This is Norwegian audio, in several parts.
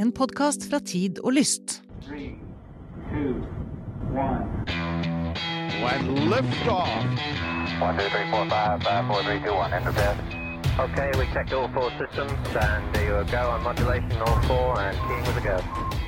En podkast fra Tid og Lyst. Three, two, one. and liftoff. One, two, three, four, five, five, four, three, two, one. Enter bed. Okay, we checked all four systems, and there you go on modulation, all four, and keying with a go.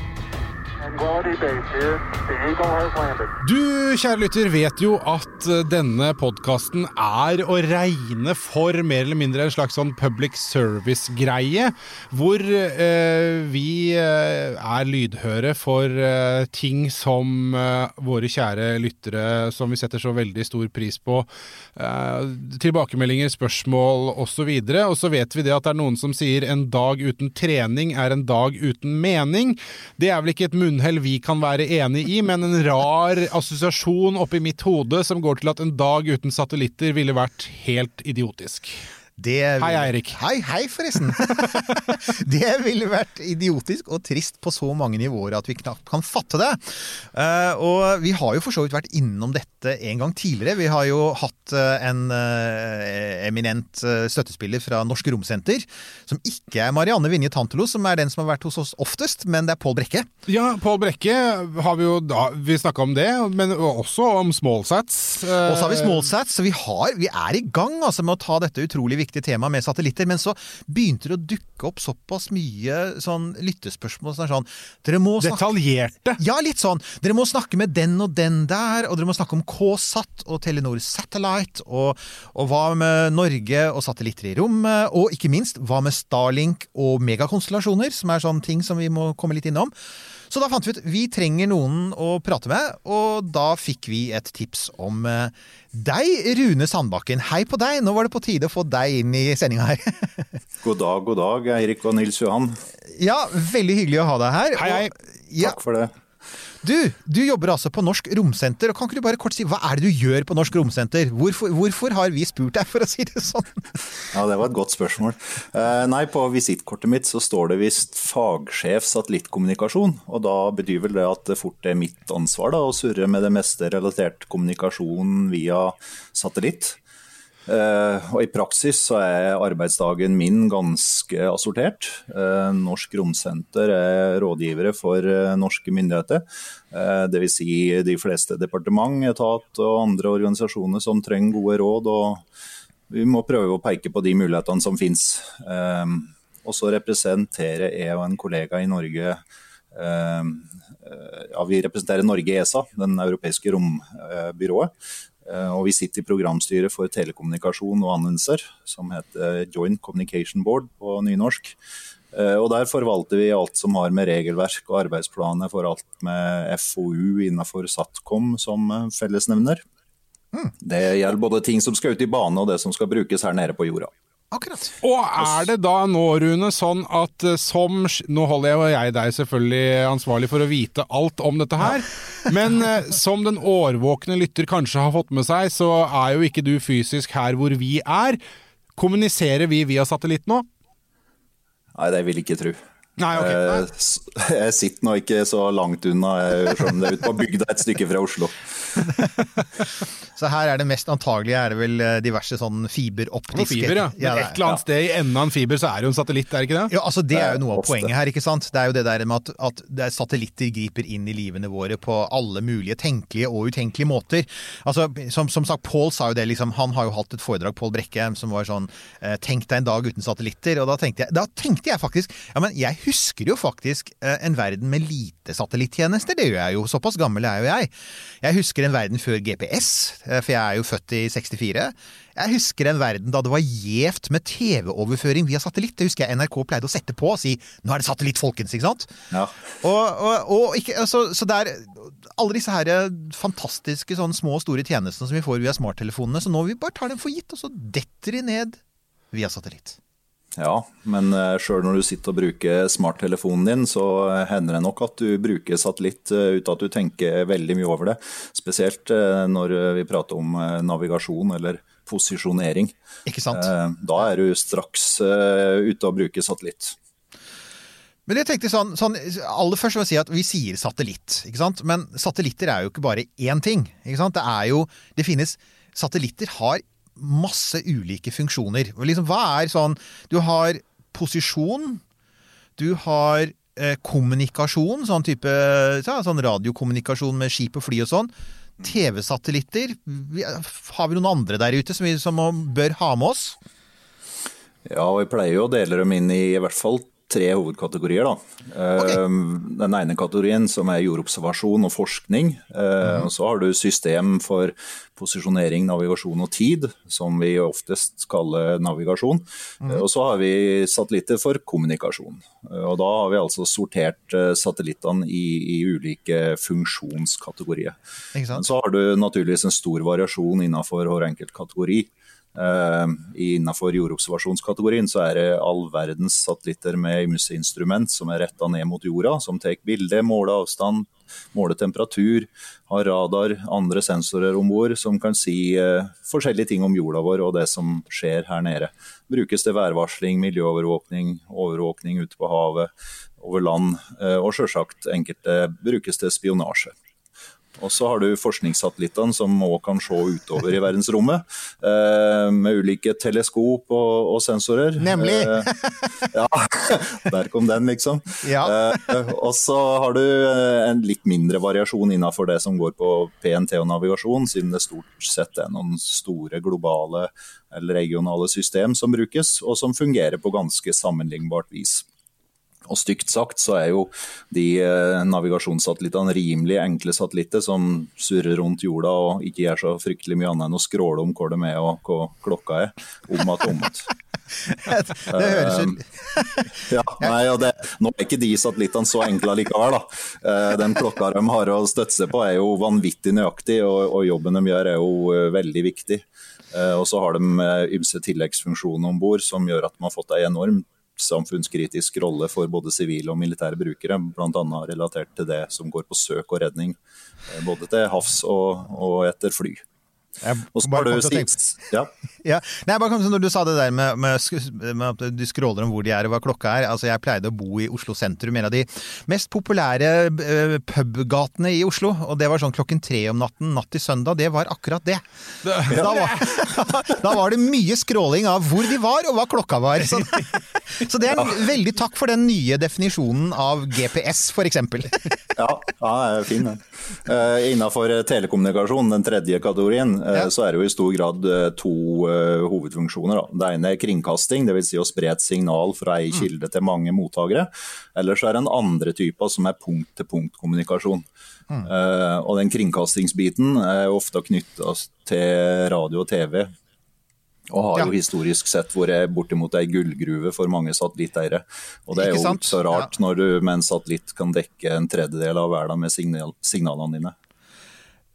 Du, kjære lytter, vet jo at eh, denne podkasten er å regne for mer eller mindre en slags sånn public service-greie, hvor eh, vi eh, er lydhøre for eh, ting som eh, våre kjære lyttere, som vi setter så veldig stor pris på, eh, tilbakemeldinger, spørsmål osv. Og så vet vi det at det er noen som sier en dag uten trening er en dag uten mening. Det er vel ikke et munnhell vi kan være enig i, men en rar assosiasjon oppi mitt hode som går til at en dag uten satellitter ville vært helt idiotisk. Det Hei, Eirik. Hei, hei, forresten. det ville vært idiotisk og trist på så mange nivåer at vi knapt kan fatte det. Uh, og vi har jo for så vidt vært innom dette en gang tidligere. Vi har jo hatt eh, en eh, eminent eh, støttespiller fra Norsk Romsenter, som ikke er Marianne Vinje Tantelos, som er den som har vært hos oss oftest, men det er Pål Brekke. Ja, Pål Brekke har vi jo da, Vi snakka om det, men også om smallsats. Og så har vi Smallsats, så vi, har, vi er i gang altså, med å ta dette utrolig viktige temaet med satellitter. Men så begynte det å dukke opp såpass mye sånn lyttespørsmål er sånn Dere må snakke Detaljerte. Ja, litt sånn. Dere må snakke med den og den der, og dere må snakke om KSAT og Telenor Satellite, og, og hva med Norge og satellitter i rommet, og ikke minst, hva med Starlink og megakonstellasjoner, som er sånne ting som vi må komme litt innom. Så da fant vi ut vi trenger noen å prate med, og da fikk vi et tips om eh, deg, Rune Sandbakken. Hei på deg, nå var det på tide å få deg inn i sendinga her. God dag, god dag, Eirik og Nils Johan. ja, veldig hyggelig å ha deg her. Hei, hei. Og, ja, Takk for det. Du, du jobber altså på Norsk Romsenter, og kan ikke du bare kort si hva er det du gjør på Norsk Romsenter? Hvorfor, hvorfor har vi spurt deg, for å si det sånn? Ja, Det var et godt spørsmål. Eh, nei, På visittkortet mitt så står det visst fagsjef satellittkommunikasjon. og Da betyr vel det at det fort er mitt ansvar da, å surre med det meste relatert kommunikasjon via satellitt. Eh, og I praksis så er arbeidsdagen min ganske assortert. Eh, Norsk Romsenter er rådgivere for eh, norske myndigheter. Dvs. Si de fleste departement, etat og andre organisasjoner som trenger gode råd. og Vi må prøve å peke på de mulighetene som finnes. Og så representerer jeg og en kollega i Norge ja, Vi representerer Norge i ESA, den europeiske rombyrået. Eh, Og vi sitter i programstyret for telekommunikasjon og anvendelser, som heter Joint Communication Board på nynorsk. Eh, Og der forvalter vi alt som har med regelverk og arbeidsplaner for alt med FoU innenfor Satcom som eh, fellesnevner. Det gjelder både ting som skal ut i bane og det som skal brukes her nede på jorda. Akkurat. Og er det da nå, Rune, sånn at eh, som Nå holder jeg og jeg deg selvfølgelig ansvarlig for å vite alt om dette her, men eh, som den årvåkne lytter kanskje har fått med seg, så er jo ikke du fysisk her hvor vi er. Kommuniserer vi via satellitt nå? Nei, det vil jeg ikke tro. Nei, ok. Nei. Eh, Jeg sitter nå ikke så langt unna, selv om det er ute på bygda et stykke fra Oslo. Så her er det mest antagelige er det vel eh, diverse sånn fiberoptiske fiber, ja. Men det er- et eller annet sted i enden av en fiber så er det jo en satellitt, er det ikke det? Ja, altså Det er jo noe av poenget her. ikke sant? Det er jo det der med at, at det er satellitter griper inn i livene våre på alle mulige tenkelige og utenkelige måter. Altså, Som, som sagt, Pål sa jo det, liksom, han har jo hatt et foredrag, Pål Brekke, som var sånn eh, Tenk deg en dag uten satellitter. Og da tenkte jeg, da tenkte jeg faktisk Ja, men jeg husker jo faktisk eh, en verden med lite satellittjenester. Det gjør jeg jo. Såpass gammel er jo jeg. Jeg husker en verden før GPS, eh, for jeg er jo født i 64. Jeg husker en verden da det var gjevt med TV-overføring via satellitt. Det husker jeg NRK pleide å sette på og si 'nå er det satellitt, folkens', ikke sant? Ja. Og, og, og ikke, altså, så det er alle disse her fantastiske sånne små og store tjenestene som vi får via smarttelefonene, så nå vi bare tar dem for gitt, og så detter de ned via satellitt. Ja, men uh, sjøl når du sitter og bruker smarttelefonen din, så eh, hender det nok at du bruker satellitt eh, uten at du tenker veldig mye over det. Spesielt eh, når eh, vi prater om eh, navigasjon eller posisjonering. Ikke sant? Eh, da er du straks eh, ute og bruker satellitt. Men jeg tenkte sånn, sånn Aller først vil jeg si at vi sier satellitt, ikke sant? Men satellitter er jo ikke bare én ting. ikke sant? Det er jo Det finnes Satellitter har masse ulike funksjoner. Liksom, hva er sånn Du har posisjon. Du har eh, kommunikasjon, sånn type ja, sånn radiokommunikasjon med skip og fly og sånn. TV-satellitter. Har vi noen andre der ute som vi som bør ha med oss? Ja, vi pleier jo å dele dem inn i i hvert fall tre hovedkategorier. Da. Eh, Den ene kategorien som er jordobservasjon og forskning. Mm. Så har du system for posisjonering, navigasjon og tid, som vi oftest kaller navigasjon. Mm. Og så har vi satellitter for kommunikasjon. Eh, Og da har vi altså sortert satellittene i, i ulike funksjonskategorier. Så har du naturligvis en stor variasjon innenfor hver enkelt kategori. Eh, innenfor jordobservasjonskategorien så er det all verdens satellitter med ymse instrument som er retta ned mot jorda, som tar bilde, måler avstand, måler temperatur, har radar, andre sensorer om bord som kan si eh, forskjellige ting om jorda vår og det som skjer her nede. Brukes til værvarsling, miljøovervåkning, overvåkning ute på havet, over land, eh, og selvsagt enkelte brukes til spionasje. Og så har du forskningssatellittene som òg kan se utover i verdensrommet. Eh, med ulike teleskop og, sensorer. Nemlig. Eh, ja, der kom den, liksom. Ja. Eh, og så har du en litt mindre variasjon innenfor det som går på PNT og navigasjon, siden det stort sett er noen store globale eller regionale system som brukes, og som fungerer på ganske sammenlignbart vis. Og stygt sagt så er jo de eh, navigasjonssatellittene rimelig enkle satellitter som surrer rundt jorda og ikke gjør så fryktelig mye annet enn å skråle om hvor de er og hva klokka er, om at om at. Det høres ut Ja, nei, og det, nå er ikke de satellittene så enkle likevel. Da. Eh, Den klokka de har å støtte seg på er jo vanvittig nøyaktig, og, og jobben de gjør er jo eh, veldig viktig. Og så har de ymse tilleggsfunksjoner om bord som gjør at de har fått en enorm samfunnskritisk rolle for både sivile og militære brukere, bl.a. relatert til det som går på søk og redning, eh, både til havs og, og etter fly. Jeg Og så bare har kom du til å tenke- sist, ja. Ja. Nei, bare kom til Når du sa det der med, med, med at du scroller om hvor de er og hva klokka er. Altså, Jeg pleide å bo i Oslo sentrum, en av de mest populære uh, pubgatene i Oslo. Og det var sånn klokken tre om natten, natt til søndag. Det var akkurat det. Da var, da var det mye scrolling av hvor de var og hva klokka var. Så, så det er en veldig takk for den nye definisjonen av GPS, f.eks. Ja, ja fin den. Uh, innenfor telekommunikasjon, den tredje kategorien, eh, Ja. så er det jo i stor grad eh, to eh, hovedfunksjoner. Da. Det ene er kringkasting, dvs. Si å spre et signal fra Mm. ei kilde til mange mottakere. Eller så er det en andre type som er punkt-til-punkt-kommunikasjon. Mm. Eh, og den kringkastingsbiten er ofte knytta til radio og TV. Og har Ja. jo historisk sett vært bortimot ei gullgruve for mange satellitteiere. Og det er jo ikke så rart når du med en satellitt kan dekke en tredjedel av verden med signal signalene dine.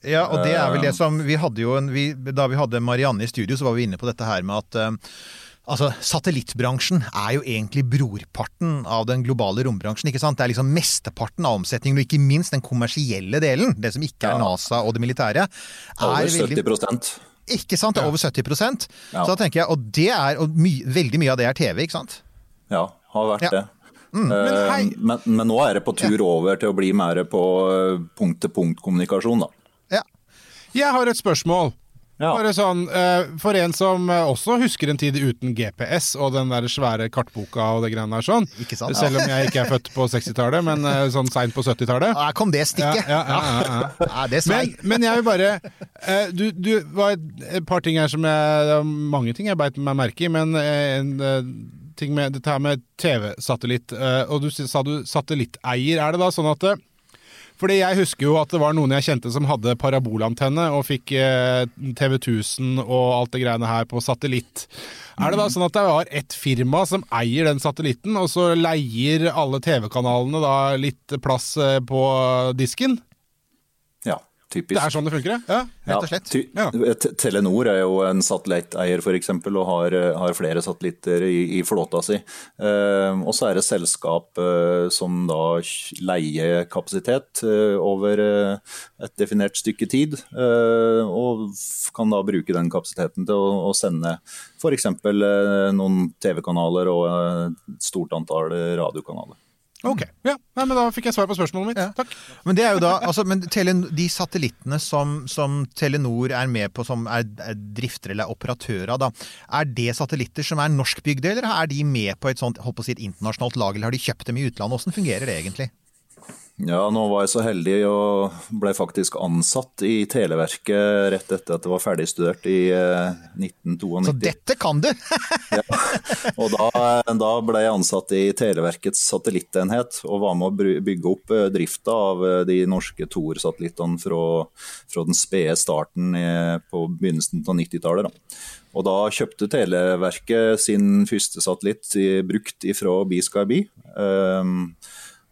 Ja, og det er vel det som Vi hadde jo en vi, Da vi hadde Marianne i studio, så var vi inne på dette her med at eh, Altså, Satellittbransjen er jo egentlig brorparten av den globale rombransjen. ikke sant? Det er liksom mesteparten av omsetningen, og ikke minst den kommersielle delen, det som ikke er NASA og det militære. Over er veldig- 70 Ikke sant? Det er over 70 Ja. Så da tenker jeg, Og det er, og my, veldig mye av det er TV, ikke sant? Ja, har vært Ja. det. men Eh, hei- men, men nå er det på tur over til å bli mer på eh, punkt-til-punkt-kommunikasjon, da. Ja. Jeg har et spørsmål. Ja. Bare sånn, eh, For en som eh, også husker en tid uten GPS og den der svære kartboka og det greiene der sånn. Ikke sant? ja. Selv om jeg ikke er født på 60-tallet, men eh, sånn seint på 70-tallet. Her kom det stikket! Ja, ja, ja, ja, Ja, det Men, men jeg vil bare Du, du var et par ting her som jeg Det var mange ting jeg beit meg merke i, men en ting med dette her med TV-satellitt. og du sa du satellitteier. Er det da sånn at fordi jeg husker jo at det var noen jeg kjente som hadde parabolantenne og fikk eh, TV 1000 og alt det greiene her på satellitt. Er det da sånn at det var ett firma som eier den satellitten, og så leier alle TV-kanalene da litt plass eh, på disken? Typisk. Det er sånn det funker, ja? rett og slett. Ja. Telenor er jo en satellitteier eksempel, og har, har flere satellitter i, i flåta si. Eh, og så er det selskap eh, som da leier kapasitet eh, over eh, et definert stykke tid, eh, og kan da bruke den kapasiteten til å, å sende f.eks. Eh, noen TV-kanaler og eh, et stort antall radiokanaler. Ok, ja, Nei, men Da fikk jeg svar på spørsmålet mitt. Ja. Takk. Men det er jo da, altså, men Telen, de satellittene som, som Telenor er med på, som er, er drifter eller operatører av, da, er det satellitter som er norskbygde, eller er de med på et sånt, holdt på å si et internasjonalt lag, eller har de kjøpt dem i utlandet? Hvordan fungerer det egentlig? Ja, nå var jeg så heldig og ble faktisk ansatt i Televerket rett etter at det var ferdigstudert i eh, 1992. Så dette kan du! ja. Og da, da ble jeg ansatt i Televerkets satellittenhet og var med å bygge opp eh, drifta av eh, de norske Thor-satellittene fra, fra den spede starten på begynnelsen av 90-tallet. Og da kjøpte Televerket sin første satellitt brukt ifra B-Sky-B.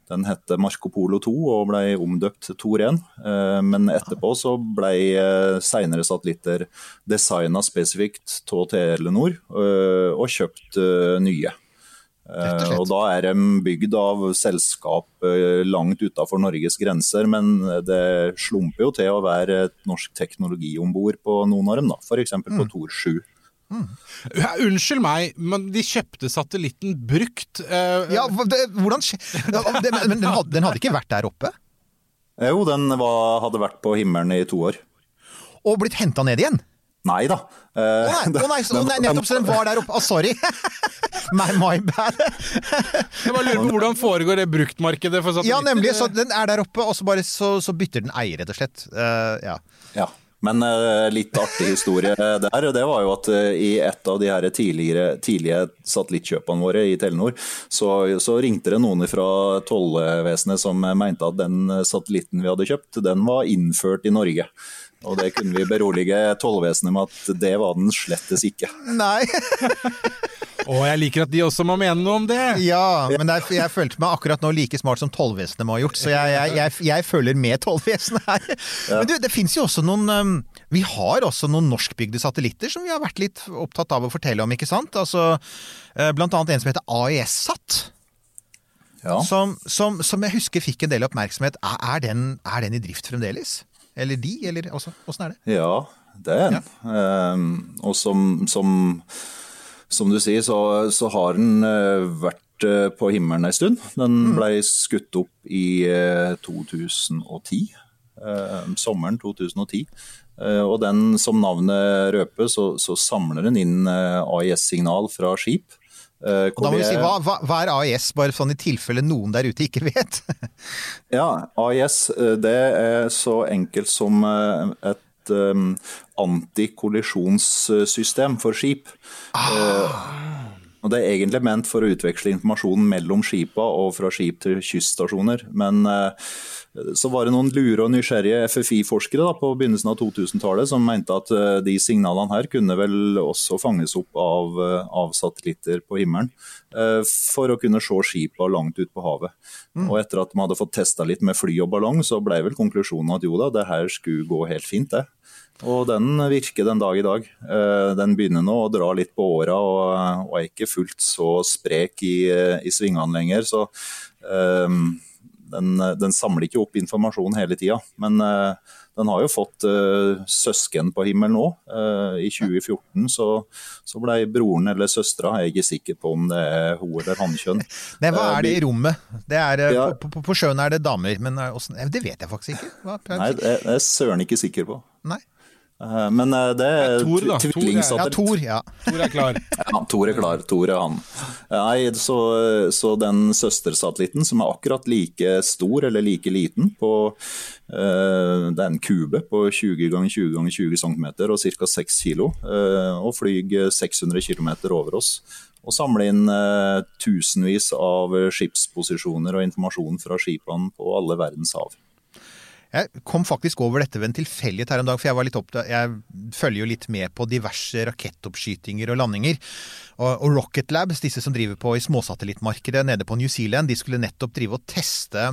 Den het Marco Polo 2 og ble omdøpt til Tor 1. Eh, Men etterpå så ble eh, senere satellitter designa spesifikt av Telenor eh, og kjøpt nye. Og. Og da er de bygd av selskap langt utenfor Norges grenser, men det slumper jo til å være et norsk teknologi om bord på noen av dem, f.eks. på Mm. på Tor 7. Ja, unnskyld meg, men de kjøpte satellitten brukt. Uh, Ja, det, hvordan det, Men den hadde, den hadde ikke vært der oppe? Eh, Jo, den var, hadde vært på himmelen i to år. Og blitt henta ned igjen? Nei da. Å Eh, nei, oh, nei, så, nei, nettopp så den var der oppe. Oh, sorry. my, my bad. Jeg bare lurer på hvordan foregår det bruktmarkedet for satellitter? Ja, nemlig. Så den er der oppe, og så, bare, så, så bytter den eier, rett og slett. Uh, ja. Ja. Men uh, litt artig historie der, det var jo at uh, i et av de her tidlige satellittkjøpene våre i Telenor, så, så ringte det noen fra tollvesenet som mente at den satellitten vi hadde kjøpt, den var innført i Norge. Og det kunne vi berolige tollvesenet med at det var den slettes ikke. Nei. Å, jeg liker at de også må mene noe om det! Ja, men er, jeg følte meg akkurat nå like smart som tollvesenet må ha gjort, så jeg, jeg, jeg, jeg følger med tollvesenet her. Men du, det fins jo også noen um, Vi har også noen norskbygde satellitter som vi har vært litt opptatt av å fortelle om, ikke sant? Altså, eh, blant annet en som heter AES-SAT. Ja. Som, som, som jeg husker fikk en del oppmerksomhet. Er, er, den, er den i drift fremdeles? Eller de, eller også, åssen er det? Ja, det er den. Ehm, og som, som, som du sier, så, så har den eh, vært eh, på himmelen en stund. Den ble skutt opp i eh, 2010. eh, sommeren 2010. Eh, og den, som navnet røper, så, så samler den inn AIS-signal fra skip. Og da må vi si, hva, hva, hva er AIS, bare sånn i tilfelle noen der ute ikke vet? Ja, AIS eh, det er så enkelt som et antikollisjonssystem for skip. Ah. og Det er egentlig ment for å utveksle informasjon mellom skipa og fra skip til kyststasjoner. Men eh, så var det noen lure og nysgjerrige FFI-forskere da, på begynnelsen av 2000-tallet som mente at eh, de signalene her kunne vel også fanges opp av, av satellitter på himmelen. For å kunne se skipa langt ut på havet. Og etter at de hadde fått testa litt med fly og ballong, så ble vel konklusjonen at jo da, det her skulle gå helt fint, det. Og den virker den dag i dag. Eh, Den begynner nå å dra litt på åra og, er ikke fullt så sprek i, i svingene lenger. Så um, den, den samler ikke opp informasjon hele tida. Men uh, den har jo fått uh, søsken på himmelen òg. I 2014 så, så ble broren eller søstera, jeg er ikke sikker på om det er hun eller hannkjønn. Nei, hva er det i rommet? Det er, Ja. på, på, på sjøen er det damer, men det vet jeg faktisk ikke. Hva, Nei, det er jeg søren ikke sikker på. Nei. Eh, Men eh, det er Tor, da. Thor er- Ja. Tor, ja. Tor er klar. Ja, Tor er klar. Tor er han. Nei, så, så den søstersatellitten, som er akkurat like stor eller like liten på uh, Det er en kube på 20 ganger 20 ganger 20 cm og ca. 6 kg. Uh, og flyr 600 km over oss. Og samler inn uh, tusenvis av skipsposisjoner og informasjon fra skipene på alle verdens hav. Jeg kom faktisk over dette ved en tilfeldighet her en dag, for jeg var litt opptatt Jeg følger jo litt med på diverse rakettoppskytinger og landinger. Og, og Rocket Labs, disse som driver på i småsatellittmarkedet nede på New Zealand, de skulle nettopp drive og teste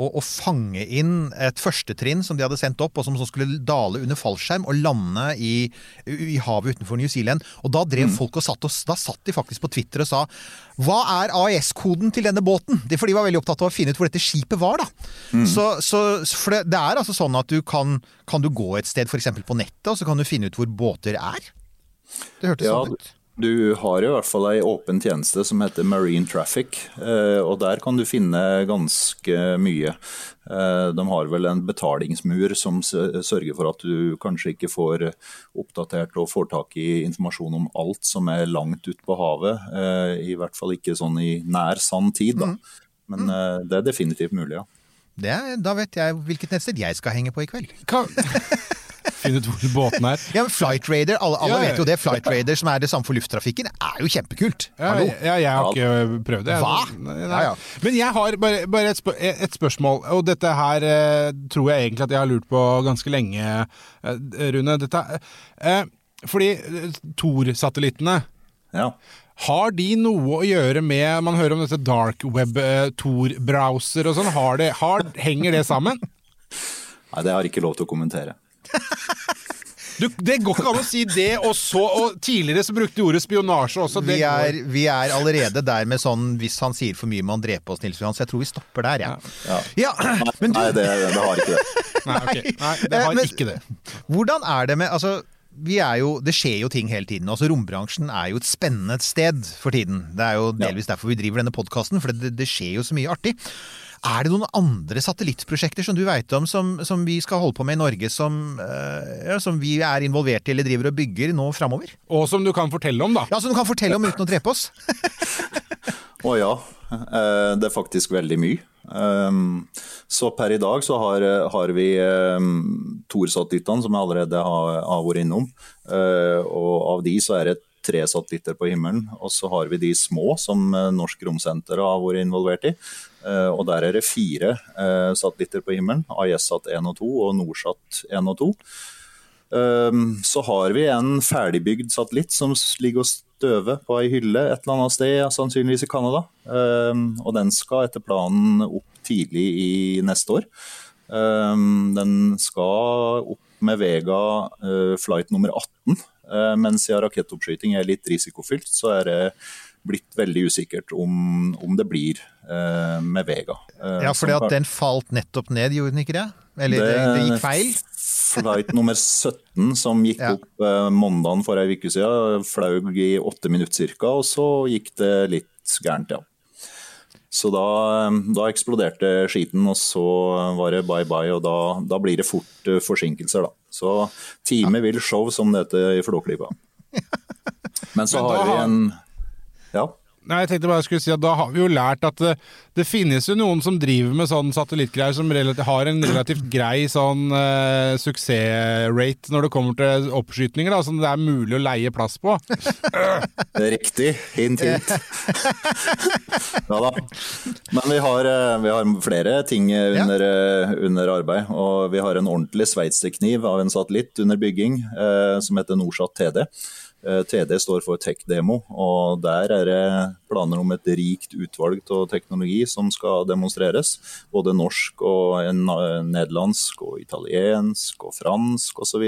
og, å, fange inn et førstetrinn som de hadde sendt opp, og som så skulle dale under fallskjerm og lande i, i havet utenfor New Zealand. Og da drev folk og satt og Da satt de faktisk på Twitter og sa Hva er AES-koden til denne båten? De, for de var veldig opptatt av å finne ut hvor dette skipet var, da. Så, så, for det, det er altså sånn at du kan Kan du gå et sted f.eks. på nettet, og så kan du finne ut hvor båter er? Det hørtes Ja, sånn ut. Du har i hvert fall ei åpen tjeneste som heter Marine Traffic, eh, og der kan du finne ganske mye. Eh, De har vel en betalingsmur som sørger for at du kanskje ikke får oppdatert og får tak i informasjon om alt som er langt ute på havet. eh, I hvert fall ikke sånn i nær sann tid, da. Men eh, det er definitivt mulig, ja. Det, er- da vet jeg hvilket nettsted jeg skal henge på i kveld. Hva? Finn ut hvor båten er. Ja, men Flight Raider, alle, alle Ja, ja. vet jo det. Flight Raider, som er det samme for lufttrafikken, er jo kjempekult. Ja, Hallo. ja, jeg har ikke prøvd det. Hva? Nei, nei. Ja, ja. Men jeg har bare, bare et, spør et spørsmål, og dette her eh, tror jeg egentlig at jeg har lurt på ganske lenge, eh, Rune. Dette, eh, fordi eh, Tor-satellittene ja. har de noe å gjøre med Man hører om dette dark web, eh, Tor-browser og sånn. Har det, har, henger det sammen? Nei, det har jeg ikke lov til å kommentere. Du, det går ikke an å si det, og så og Tidligere så brukte de ordet spionasje også. Det Vi er, vi er allerede der med sånn hvis han sier for mye må han drepe oss, Nils Johan. Så jeg tror vi stopper der, jeg. Ja. Ja. Ja. Nei, Nei, det, det har ikke det. Nei, okay. Nei, det har Men- ikke det. hvordan er det med altså, vi er jo, Det skjer jo ting hele tiden. altså Rombransjen er jo et spennende sted for tiden. Det er jo delvis derfor vi driver denne podkasten, for det, det skjer jo så mye artig. Er det noen andre satellittprosjekter som du veit om som, som vi skal holde på med i Norge, som, eh, ja, som vi er involvert i eller driver og bygger nå framover? Og som du kan fortelle om, da. Ja, Som du kan fortelle om uten å drepe oss? Å ja, eh, det er faktisk veldig mye. Um, Så per i dag så har, har vi Thor-satellittene, som jeg allerede har, har vært innom. Eh, Og av de så er det tre satellitter på himmelen. Og så har vi de små som eh, Norsk Romsenter har vært involvert i. Eh, Og der er det fire eh, satellitter på himmelen. ISSat 1 og 2 og Norsat 1 og 2. Um, Så har vi en ferdigbygd satellitt som ligger og støver på ei hylle et eller annet sted, sannsynligvis i Canada. Og den skal etter planen opp tidlig i neste år. Den skal opp med Vega eh, flight nummer 18, eh, men siden rakettoppskyting er litt risikofylt, så er det blitt veldig usikkert om, om det blir eh, med Vega. Eh, Ja, fordi at den falt nettopp ned, gjorde den ikke det? Eller det, det gikk feil? Flight nummer 17 som gikk Ja. opp eh, mandagen for ei uke siden, flaug i åtte minutter ca., og så gikk det litt gærent, ja. Så da, eh, da eksploderte skiten, og så var det bye bye, og da, da blir det fort eh, forsinkelser, da. Så time vil show, som det heter i Flåklypa. Men så har vi en Ja. Nei, jeg tenkte bare jeg skulle si at Da har vi jo lært at det, det finnes jo noen som driver med sånn satellittgreier som relativt, har en relativt grei sånn uh, suksessrate når det kommer til oppskytninger, da, som det er mulig å leie plass på. Riktig. Hint, hint. ja da. Men vi har, eh, vi har flere ting eh, under, ja. under arbeid. Og vi har en ordentlig sveitserkniv av en satellitt under bygging uh, som heter Norsat TD. Eh, TD står for Tech Demo, og der er det planer om et rikt utvalg av teknologi som skal demonstreres. Både norsk og eh, nederlandsk og italiensk og fransk osv.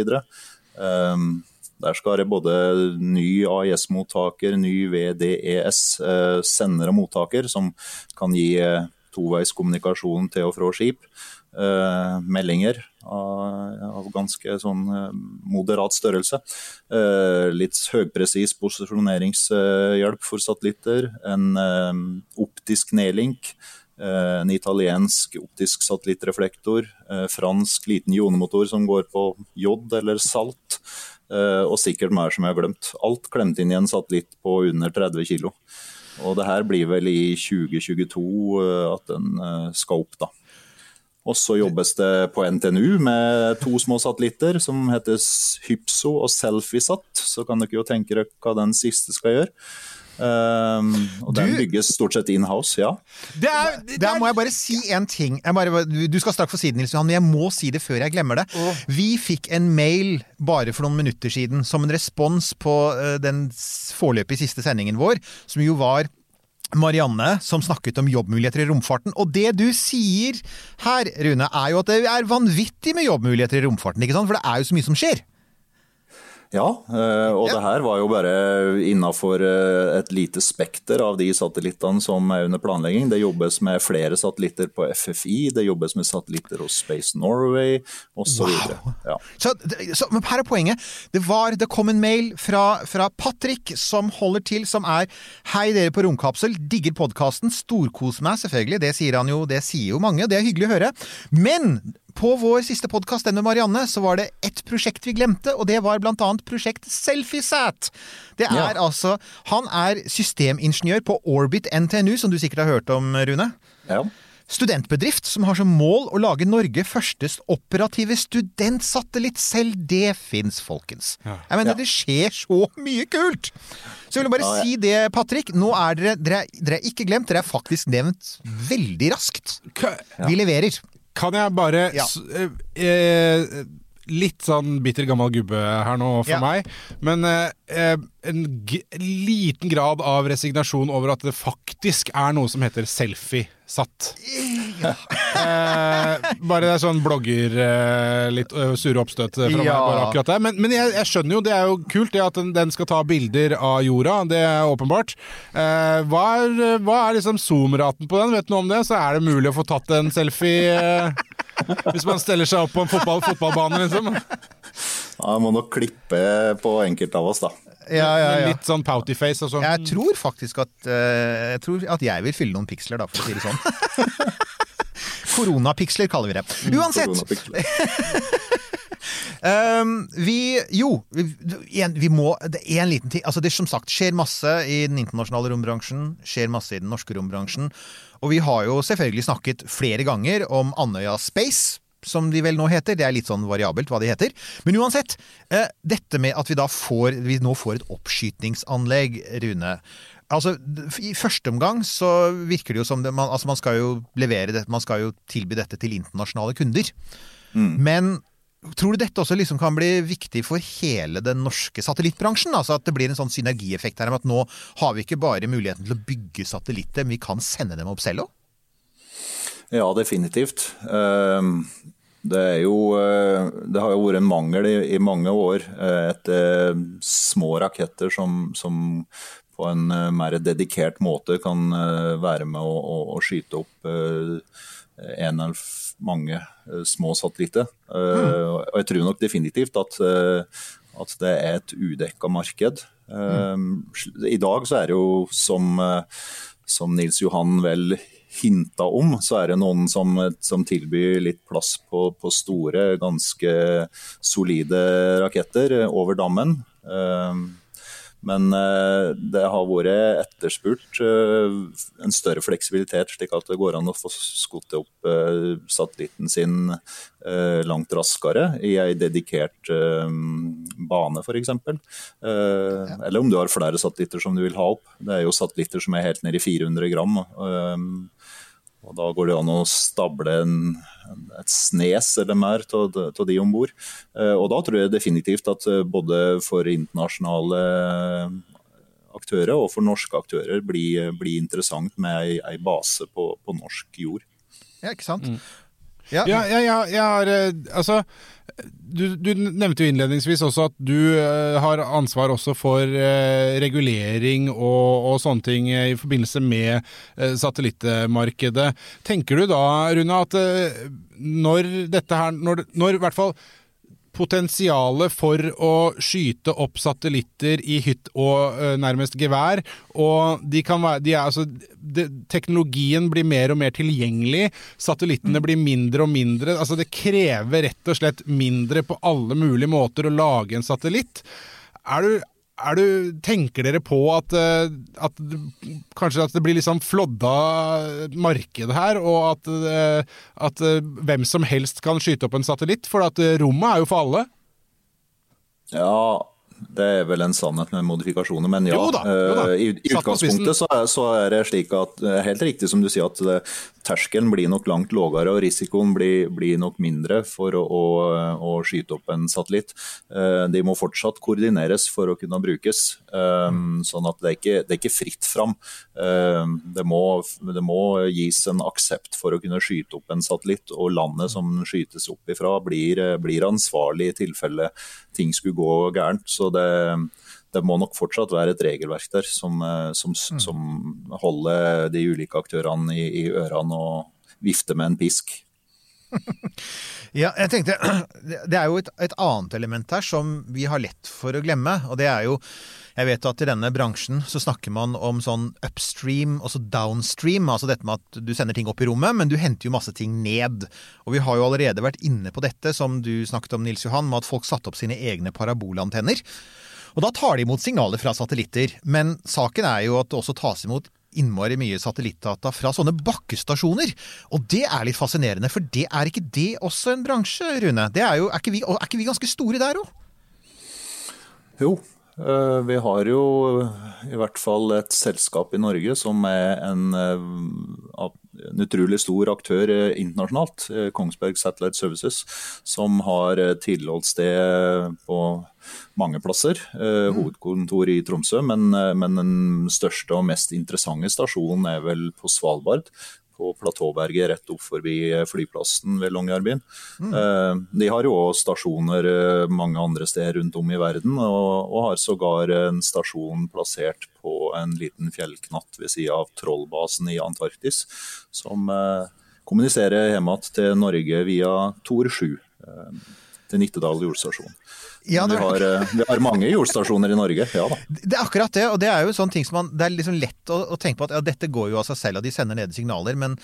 Um, der skal det både ny AIS-mottaker, ny VDES, eh, sender og mottaker, som kan gi toveis toveiskommunikasjon til og fra skip. Meldinger av, ganske sånn eh, moderat størrelse. Eh, litt høypresis posisjoneringshjelp for satellitter. En eh, optisk nedlink. En italiensk optisk satellittreflektor. Fransk liten jonemotor som går på J eller salt. Og sikkert mer som jeg har glemt. Alt klemt inn i en satellitt på under 30 kg. Og det her blir vel i 2022 eh, at den skal opp, da. Og så jobbes det på NTNU med to små satellitter som heter Hypso og Selfiesat. Så kan dere jo tenke dere hva den siste skal gjøre. Um, og den bygges stort sett in-house, ja. Det er, det Der er må jeg bare si en ting. Jeg bare, du skal straks få si det, Nils Johan, men jeg må si det før jeg glemmer det. Vi fikk en mail bare for noen minutter siden som en respons på eh, den foreløpig siste sendingen vår, som jo var Marianne som snakket om jobbmuligheter i romfarten. Og det du sier her, Rune, er jo at det er vanvittig med jobbmuligheter i romfarten, ikke sant? For det er jo så mye som skjer. Ja, eh, og Ja. det her var jo bare innafor et lite spekter av de satellittene som er under planlegging. Det jobbes med flere satellitter på FFI, det jobbes med satellitter hos Space Norway osv. Wow. Ja. Så, så, men her er poenget. Det, var, det kom en mail fra, fra Patrick, som holder til, som er Hei, dere på Romkapsel. Digger podkasten. Storkos meg, selvfølgelig. Det sier han jo, det sier jo mange. Det er hyggelig å høre. Men på vår siste podkast, den med Marianne, så var det ett prosjekt vi glemte, og det var blant annet prosjekt Selfiesat. Det er Ja. altså Han er systemingeniør på Orbit NTNU, som du sikkert har hørt om, Rune. ja. Studentbedrift som har som mål å lage Norge førstes operative studentsatellitt. Selv det fins, folkens. Jeg mener, Ja. Det skjer så mye kult! Så jeg vil bare Ja, ja. si det, Patrick. Nå er dere, dere, dere er ikke glemt, dere er faktisk nevnt veldig raskt. Vi leverer. Kan jeg bare Ja. eh, eh, Litt sånn bitter gammel gubbe her nå for Ja. meg, men eh, eh, en liten grad av resignasjon over at det faktisk er noe som heter selfie-satt. Eh, bare det er sånn blogger eh, Litt eh, sure oppstøt fra meg bare akkurat der. Men, men jeg, jeg skjønner jo, det er jo kult det at den, den skal ta bilder av jorda. Det er åpenbart. Eh, hva, er, hva er liksom zoom-raten på den? Vet du noe om det? Så er det mulig å få tatt en selfie hvis man steller seg opp på en fotball, fotballbane, liksom. Ja, Jeg må nok klippe på enkelte av oss, da. Ja, ja, ja. litt sånn pouty face og sånn. Jeg tror faktisk at uh, Jeg tror at jeg vil fylle noen piksler, da, for å si det sånn. Koronapiksler kaller vi det. Uansett. Um, vi Jo, vi, en, vi må Det er en liten ting Altså Det som sagt skjer masse i den internasjonale rombransjen. Skjer masse i den norske rombransjen. Og vi har jo selvfølgelig snakket flere ganger om Andøya Space. Som de vel nå heter. Det er litt sånn variabelt hva de heter. Men uansett. Eh, dette med at vi da får Vi nå får et oppskytingsanlegg, Rune. Altså, I første omgang så virker det jo som det, man, altså man skal jo levere det, man skal jo tilby dette til internasjonale kunder. Men tror du dette også liksom kan bli viktig for hele den norske satellittbransjen? Altså At det blir en sånn synergieffekt her med at nå har vi ikke bare muligheten til å bygge satellitter, men vi kan sende dem opp selv òg? Ja, definitivt. Ehm, Det er jo eh, Det har jo vært en mangel i, i mange år eh, etter små raketter som, som på en eh, mer dedikert måte kan være med å, å, å skyte opp en eller mange små satellitter. Mm. Og jeg tror nok definitivt at, at det er et udekka marked. Mm. I dag så er det jo som, som Nils Johan vel hinta om, så er det noen som, som tilbyr litt plass på, på store, ganske solide raketter over dammen. Eh, Men eh, det har vært etterspurt eh, en større fleksibilitet, slik at det går an å få skutt opp eh, satellitten sin langt raskere i ei dedikert bane, f.eks. Eller om du har flere satellitter som du vil ha opp. Det er jo satellitter som er helt ned i 400 gram. Eh, og Da går det an å stable en, et snes eller mer av de om bord. Og da tror jeg definitivt at eh, både for internasjonale aktører og for norske aktører blir, blir interessant med ei, ei base på, på norsk jord. Ja, ikke sant? Mm. Ja. Ja, ja, jeg har eh, Altså, du, du nevnte jo innledningsvis også at du eh, har ansvar også for eh, regulering og, og sånne ting i forbindelse med satellittmarkedet. Tenker du da, Rune, at når dette her Når, når i hvert fall potensialet for å skyte opp satellitter i hytt og uh, nærmest gevær. Og de kan være, de er, altså, de, teknologien blir mer og mer tilgjengelig. Satellittene blir mindre og mindre. Altså, det krever rett og slett mindre på alle mulige måter å lage en satellitt. Er du, du, tenker dere på at, eh, at kanskje at det blir litt liksom flodda marked her, og at, eh, at eh, hvem som helst kan skyte opp en satellitt? For at rommet er jo for alle. Ja, Det er vel en sannhet med modifikasjoner, men ja. Jo da, jo da. eh, I, utgangspunktet så er, så er det slik at er helt riktig som du sier at det, terskelen blir nok langt lavere og risikoen blir, blir nok mindre for å, å, å skyte opp en satellitt. Eh, De må fortsatt koordineres for å kunne brukes, eh, sånn at det er ikke det er ikke fritt fram. Eh, Det må, det må gis en aksept for å kunne skyte opp en satellitt, og landet som skytes opp ifra blir, blir ansvarlig i tilfelle ting skulle gå gærent. Så det, det må nok fortsatt være et regelverk der som, eh, som, som holder de ulike aktørene i, i ørene og vifter med en pisk. Ja, jeg tenkte, Det er jo et, et annet element her som vi har lett for å glemme. Og det er jo Jeg vet at i denne bransjen så snakker man om sånn upstream og så downstream. Altså dette med at du sender ting opp i rommet, men du henter jo masse ting ned. Og vi har jo allerede vært inne på dette, som du snakket om, Nils Johan, med at folk satte opp sine egne parabolantenner. Og da tar de imot signaler fra satellitter. Men saken er jo at det også tas imot innmari mye satellittdata fra sånne bakkestasjoner. Og det er litt fascinerende, for det er ikke det også en bransje, Rune? Er, jo, er, ikke vi, er ikke vi ganske store der òg? Jo, vi har jo i hvert fall et selskap i Norge som er en, eh, en utrolig stor aktør eh, internasjonalt, eh, Kongsberg Satellite Services, som har eh, tilholdssted på mange plasser. Eh, Hovedkontor i Tromsø, men, eh, men den største og mest interessante stasjonen er vel på Svalbard. På platåberget rett opp forbi eh, flyplassen ved Longyearbyen. Mm. De har jo òg stasjoner eh, mange andre steder rundt om i verden, og, og har sågar en stasjon plassert på en liten fjellknatt ved sida av Trollbasen i Antarktis, som eh, kommuniserer hjem til Norge via Tor 7. eh, Til Nittedal jordstasjon. Ja, vi, det har, eh, vi har mange jordstasjoner i Norge, ja da. Det er akkurat det, og det er jo sånn ting som man Det er liksom lett å, å tenke på at ja, dette går jo av seg selv, og de sender nede signaler, men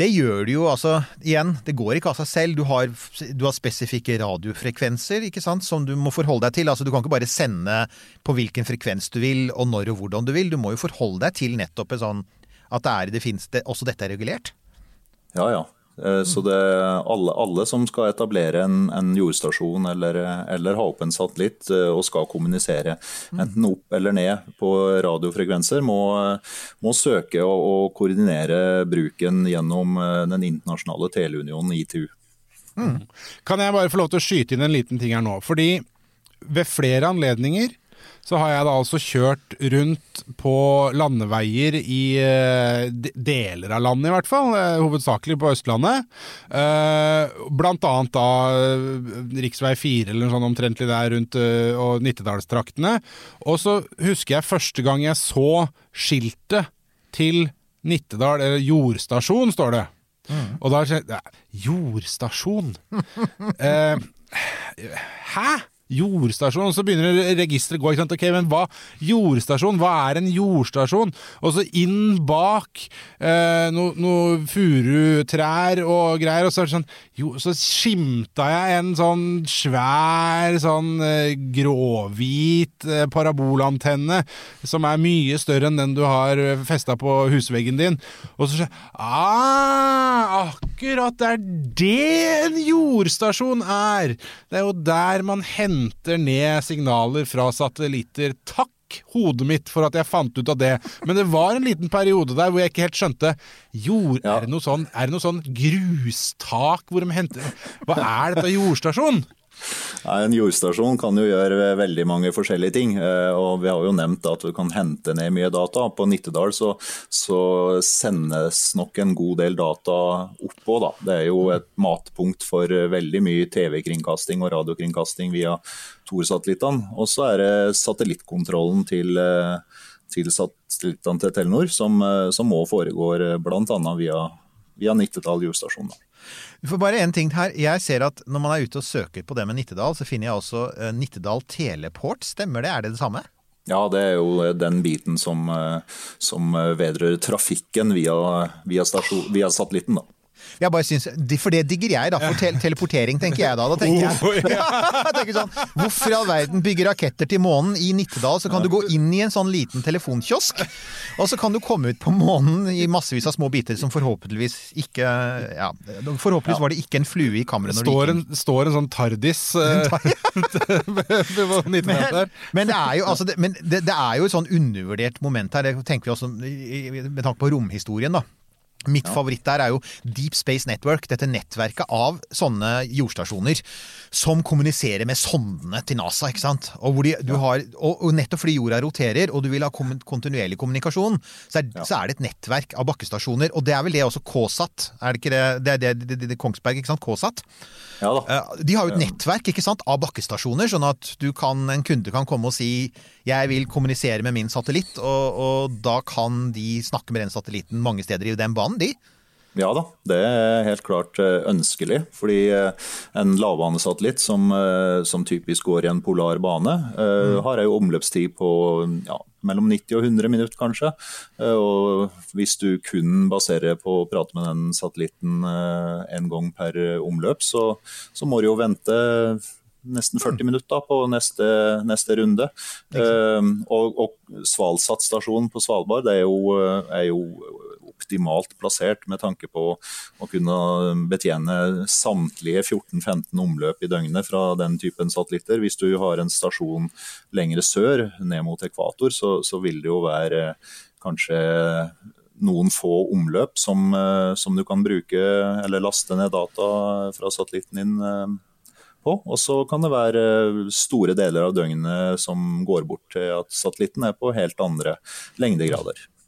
det gjør det jo altså Igjen, det går ikke av seg selv. Du har, du har spesifikke radiofrekvenser, ikke sant, som du må forholde deg til. Altså, du kan ikke bare sende på hvilken frekvens du vil, og når og hvordan du vil. Du må jo forholde deg til nettopp en sånn at det er, det finnes, det, også dette er regulert. Ja, ja. Eh, Så det, alle, alle som skal etablere en, en jordstasjon eller, eller ha opp en satellitt eh, og skal kommunisere enten opp eller ned på radiofrekvenser, må, må søke å, å koordinere bruken gjennom eh, den internasjonale teleunionen ITU. Kan jeg bare få lov til å skyte inn en liten ting her nå? Fordi ved flere anledninger så har jeg da altså kjørt rundt på landeveier i eh, deler av landet, i hvert fall. eh, Hovedsakelig på Østlandet. Eh, Blant annet da rv. 4 eller noe sånt omtrentlig der rundt og Nittedalstraktene. Og så husker jeg første gang jeg så skiltet til Nittedal, eller jordstasjon, står det. Og da skjedde Jordstasjon? eh, hæ? Jordstasjon? Og så begynner registeret å gå. Ok, men hva Jordstasjon? Hva er en jordstasjon? Og så inn bak eh, noen no furutrær og greier, og så sånn jo, Så skimta jeg en sånn svær, sånn eh, gråhvit eh, parabolantenne som er mye større enn den du har festa på husveggen din. Og så skjer ah, Akkurat! Det er det en jordstasjon er! Det er jo der man henter ned signaler fra satellitter. Takk! hodet mitt for at jeg fant ut av det. Men det var en liten periode der hvor jeg ikke helt skjønte Jord, Ja. er, det noe sånn, er det noe sånn grustak hvor de henter Hva er dette, jordstasjon? En jordstasjon kan jo gjøre veldig mange forskjellige ting. eh, og Vi har jo nevnt at du kan hente ned mye data. På Nittedal så, så sendes nok en god del data oppå. Da. Det er jo et matpunkt for veldig mye TV-kringkasting og radiokringkasting via Thor-satellittene. Og så er det satellittkontrollen til, eh, til satellittene til Telenor, som, eh, som må foregår bl.a. via, via Nittedal jordstasjon. Da. For bare en ting her. Jeg ser at når man er ute og søker på det med Nittedal, så finner jeg også eh, Nittedal Teleport. Stemmer det? Er det det samme? Ja, det er jo den biten som, eh, som vedrører trafikken via, via, stasjon, via satellitten. da. Jeg bare synes, For det digger jeg, da. For te teleportering, tenker jeg da. Da tenker jeg, Oh, jeg tenker sånn, Hvorfor i all verden bygge raketter til månen i Nittedal? Så kan du gå inn i en sånn liten telefonkiosk, og så kan du komme ut på månen i massevis av små biter som forhåpentligvis ikke Ja, forhåpentligvis var det ikke en flue i kammeret Står en, står en sånn Tardis eh, på 90 Men, men, det er jo, altså, det, men det, det er jo et sånn undervurdert moment her. Det tenker vi også med tanke på romhistorien, da. Mitt favoritt der er jo Deep Space Network, dette nettverket av sånne jordstasjoner som kommuniserer med sondene til NASA. ikke sant? Og, de, du har, og, og nettopp fordi jorda roterer, og du vil ha kontinuerlig kommunikasjon, så er, så er det et nettverk av bakkestasjoner. Og det er vel det også KSAT? Er det ikke det? Det er det, det, det, Kongsberg, ikke sant? KSAT? Ja da. Eh, De har jo et nettverk ikke sant, av bakkestasjoner, sånn at du kan, en kunde kan komme og si 'jeg vil kommunisere med min satellitt', og, og da kan de snakke med den satellitten mange steder i den banen, de. Ja da, det er helt klart eh, ønskelig. Fordi eh, en lavbanesatellitt som, eh, som typisk går i en polar bane, mm. har en omløpstid på ja, mellom 90 og 100 minutter kanskje. Og hvis du kun baserer på å prate med den satellitten en gang per omløp, så, så må du jo vente nesten 40 minutter på neste, neste runde. Uh, og, og Svalsat stasjon på Svalbard det er jo, er jo optimalt plassert med tanke på å kunne betjene samtlige 14-15 omløp i døgnet fra den typen satellitter. Hvis du har en stasjon lengre sør, ned mot ekvator, så, så vil det jo være kanskje noen få omløp som, eh, som du kan bruke eller laste ned data fra satellitten din eh, på. Og så kan det være store deler av døgnet som går bort til at satellitten er på helt andre lengdegrader.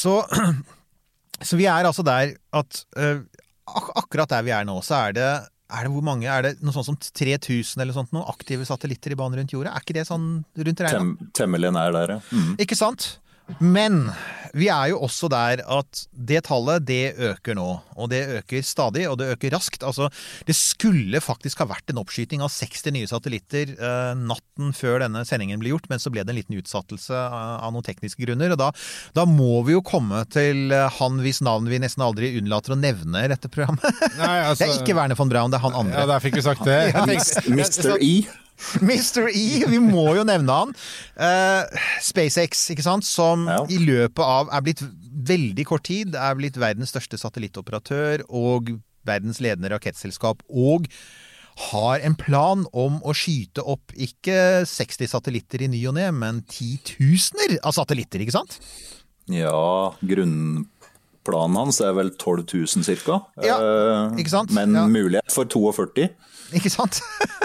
Så, så vi er altså der at eh, ak akkurat der vi er nå, så er det, er det hvor mange? Er det noe sånt som 3000 eller sånt, noen aktive satellitter i banen rundt jorda? Er ikke det sånn rundt regna? Tem, temmelig nær der, ja. Mm. Ikke sant? Men vi er jo også der at det tallet, det øker nå. Og det øker stadig, og det øker raskt. Altså, det skulle faktisk ha vært en oppskyting av 60 nye satellitter eh, natten før denne sendingen ble gjort, men så ble det en liten utsattelse av, av noen tekniske grunner. Og da, da må vi jo komme til eh, han hvis navn vi nesten aldri unnlater å nevne i dette programmet. Nei, altså, Det er ikke Werner von Braun, det er han andre. Ja, der fikk vi sagt det. Mr. E. Mr. E, vi må jo nevne han. Uh, SpaceX, ikke sant, som Ja. i løpet av er blitt veldig kort tid er blitt verdens største satellittoperatør og verdens ledende rakettselskap. Og har en plan om å skyte opp ikke 60 satellitter i ny og ne, men titusener av satellitter, ikke sant? Ja, grunnplanen hans er vel 12 000 cirka. Ja, Eh, ikke sant? Men Ja. mulighet for 42. Ikke sant?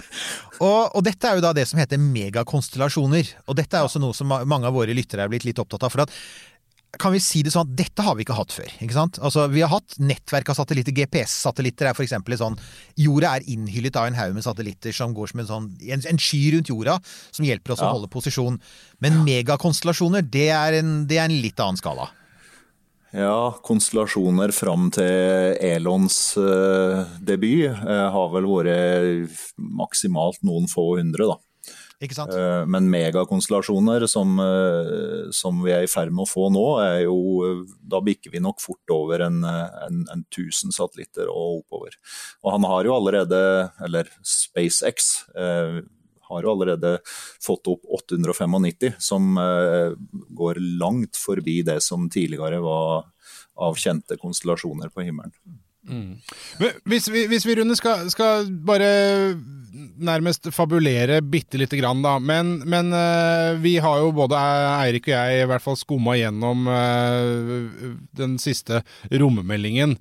og, og dette er jo da det som heter megakonstellasjoner. Og dette er også noe som mange av våre lyttere er blitt litt opptatt av. For at kan vi si det sånn at dette har vi ikke hatt før. ikke sant? Altså, Vi har hatt nettverk av satellitter. GPS-satellitter er f.eks. sånn Jorda er innhyllet av en haug med satellitter som går som en sånn en, en sky rundt jorda, som hjelper oss å holde posisjon. Men megakonstellasjoner, det er, en, det er en litt annen skala. Ja, konstellasjoner fram til Elons eh, debut eh, har vel vært maksimalt noen få hundre, da. Ikke sant? Eh, Men megakonstellasjoner som, som vi er i ferd med å få nå, er jo Da bikker vi nok fort over en, en, en 1000 satellitter og oppover. Og han har jo allerede, eller SpaceX, har jo allerede fått opp 895, som eh, går langt forbi det som tidligere var av kjente konstellasjoner på himmelen. Men Hvis vi, hvis vi Rune, skal, skal bare nærmest fabulere bitte lite grann, da. Men, men eh, vi har jo både Eirik og jeg i hvert fall skumma gjennom eh, den siste rommeldingen.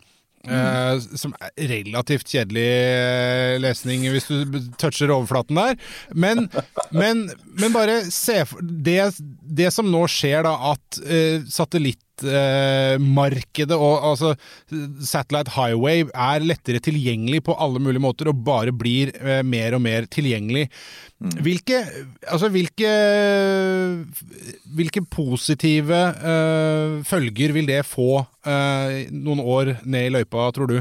Eh, som er relativt kjedelig eh, lesning hvis du toucher overflaten der. Men, men, men bare se for det, det som nå skjer, da, at uh, satellitter satellittmarkedet og altså Satellite Highway er lettere tilgjengelig på alle mulige måter og bare blir eh, mer og mer tilgjengelig. Hvilke, altså hvilke, hvilke positive eh, følger vil det få eh, noen år ned i løypa, tror du?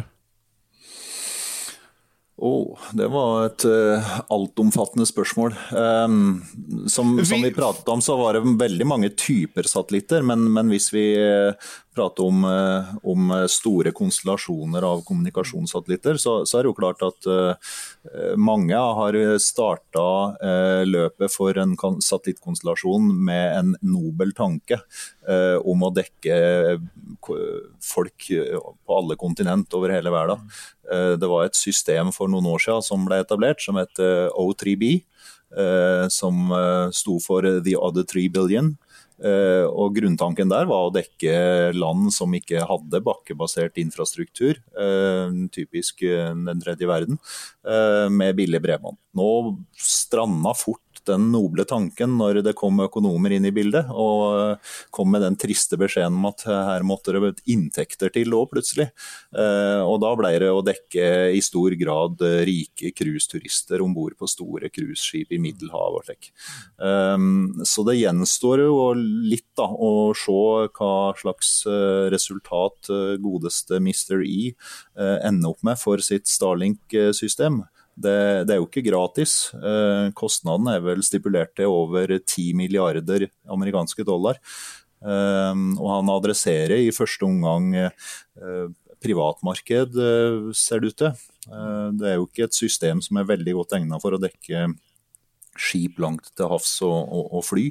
Oh, det var et uh, altomfattende spørsmål. Um, som, som, vi pratet om, så var det veldig mange typer satellitter. Men, men hvis vi uh, prater om, uh, om, store konstellasjoner av kommunikasjonssatellitter, så, så, er det jo klart at mange har starta løpet for en satellittkonstellasjon med en nobel tanke om å dekke folk på alle kontinent over hele verden. Eh, det var et system for noen år siden som ble etablert, som het eh, O3B. Eh, som sto for The Other Three Billion. Og Grunntanken der var å dekke land som ikke hadde bakkebasert infrastruktur, typisk den tredje verden, med billig bredbånd. Nå stranda fort den noble tanken når det kom økonomer inn i bildet, og eh, kom med den triste beskjeden om at her måtte det inntekter til òg, plutselig. Eh, og da ble det å dekke i stor grad rike cruiseturister om bord på store cruiseskip i Middelhavet og slik. Så det gjenstår jo litt da, å se hva slags eh, resultat godeste Mr. E ender opp med for sitt Starlink-system. Det, det, er jo ikke gratis. Eh, kostnaden er vel stipulert til over 10 milliarder amerikanske dollar. Eh, og han adresserer i første omgang eh, privatmarked, ser det ut til. Det er jo ikke et system som er veldig godt egnet for å dekke skip langt til havs og, og, og fly.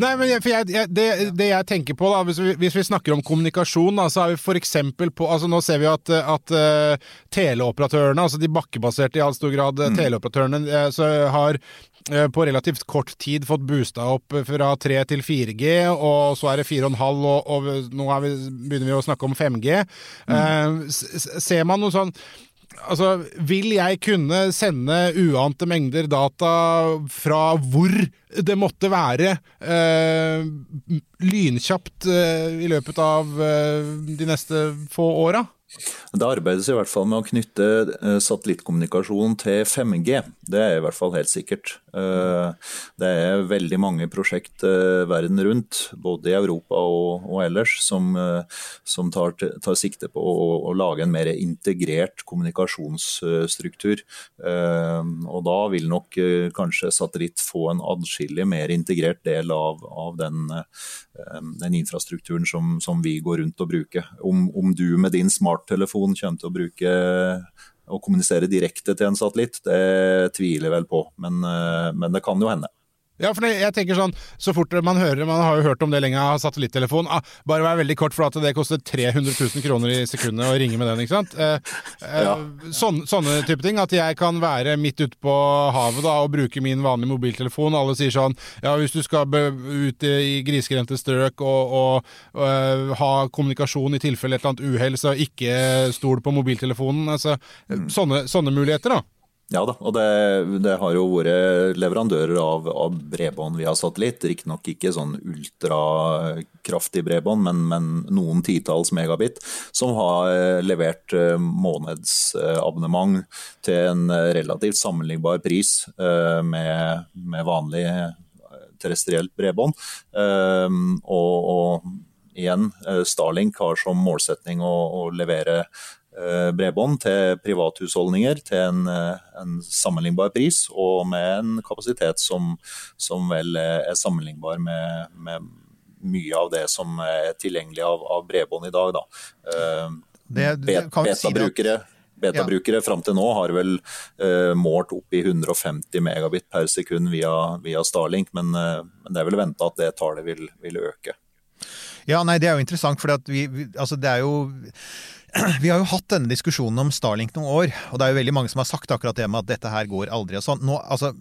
Nei, men jeg, jeg, jeg, det, det, jeg tenker på, da, hvis vi, hvis vi snakker om kommunikasjon, da, så er vi f.eks. på altså Nå ser vi at, at uh, teleoperatørene, altså de bakkebaserte i all stor grad, mm. teleoperatørene, uh, så har uh, på relativt kort tid fått boosta opp fra 3 til 4G, og så er det 4,5, og, og nå vi, begynner vi å snakke om 5G. Mm. ser man noe sånn Altså, vil jeg kunne sende uante mengder data fra hvor det måtte være, eh, lynkjapt eh, i løpet av eh, de neste få åra? Det arbeides i hvert fall med å knytte eh, satellittkommunikasjon til 5G. Det er i hvert fall helt sikkert. Eh, det er veldig mange prosjekt eh, verden rundt, både i Europa og, og ellers, som, som tar, tar, sikte på å, å, lage en mer integrert kommunikasjonsstruktur. Og da vil nok kanskje satellitt få en adskillig mer integrert del av, av den, den, infrastrukturen som, som, vi går rundt og bruker. Om, om du med din smarttelefon kommer til å bruke å kommunisere direkte til en satellitt, det tviler jeg vel på, men, eh, men det kan jo hende. Ja, for jeg tenker sånn, så fort man hører Man har jo hørt om det lenge, av satellittelefon. Ah, bare vær veldig kort, for at det koster 300 000 kroner i sekundet å ringe med den, ikke sant? Eh, eh, ja. sånne, sånne type ting. At jeg kan være midt ute på havet da, og bruke min vanlige mobiltelefon. Alle sier sånn Ja, hvis du skal ut i grisgrendte strøk og, og, og uh, ha kommunikasjon i tilfelle et eller annet uhell, så ikke stol på mobiltelefonen. Altså, mm. sånne, sånne muligheter, da. Ja da, og det, det, har jo vært leverandører av, av bredbånd via satellitt. Riktignok ikke sånn ultrakraftig bredbånd, men, men, noen titalls megabit, som har eh, levert eh, månedsabonnement til en relativt sammenlignbar pris eh, med, med vanlig terrestrielt bredbånd. Og, og igjen, Starlink har som målsetning å, å levere Eh, bredbånd til privathusholdninger til en, eh, en, sammenlignbar pris, og med en kapasitet som, som vel er sammenlignbar med, med, mye av det som er tilgjengelig av, av bredbånd i dag. Da. Beta-brukere Beta-brukere ja. fram til nå har vel uh, målt opp i 150 megabit per sekund via, via Starlink, men, uh, men, det er vel venta at det tallet vil, vil, øke. Ja, nei, Det er jo interessant, for vi, vi, altså, det er jo vi har jo hatt denne diskusjonen om Starlink noen år, og det er jo veldig mange som har sagt akkurat det med at dette her går aldri og sånn. Nå, altså,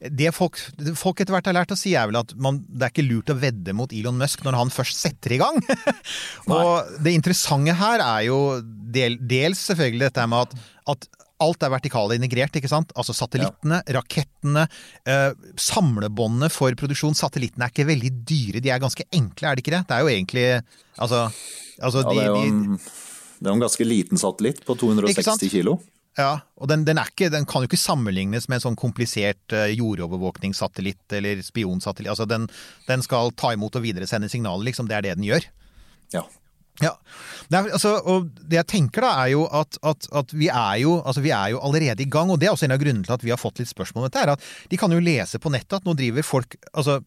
det folk, folk, etter hvert har lært å si, er vel at man, det er ikke lurt å vedde mot Elon Musk når han først setter i gang. og det interessante her er jo del, dels selvfølgelig dette med at, at alt er vertikale integrert, ikke sant? Altså satellittene, rakettene, eh, samlebåndene for produksjon. Satellittene er ikke veldig dyre, de er ganske enkle, er det ikke det? Det er jo egentlig Altså, altså Ja, det er jo de, en, det er en ganske liten satellitt på 260 kilo. Ja, og den, den, er ikke, den kan jo ikke sammenlignes med en sånn komplisert eh, jordovervåkningssatellitt eller spionsatellitt. Altså den, den skal ta imot og videresende signaler, liksom. Det er det den gjør. Ja. Ja. Det er, altså, og det jeg tenker da, er jo at, at, at vi, er jo, altså, vi er jo allerede i gang, og det er også en av grunnene til at vi har fått litt spørsmål om dette, er at de kan jo lese på nettet at nå driver folk Altså,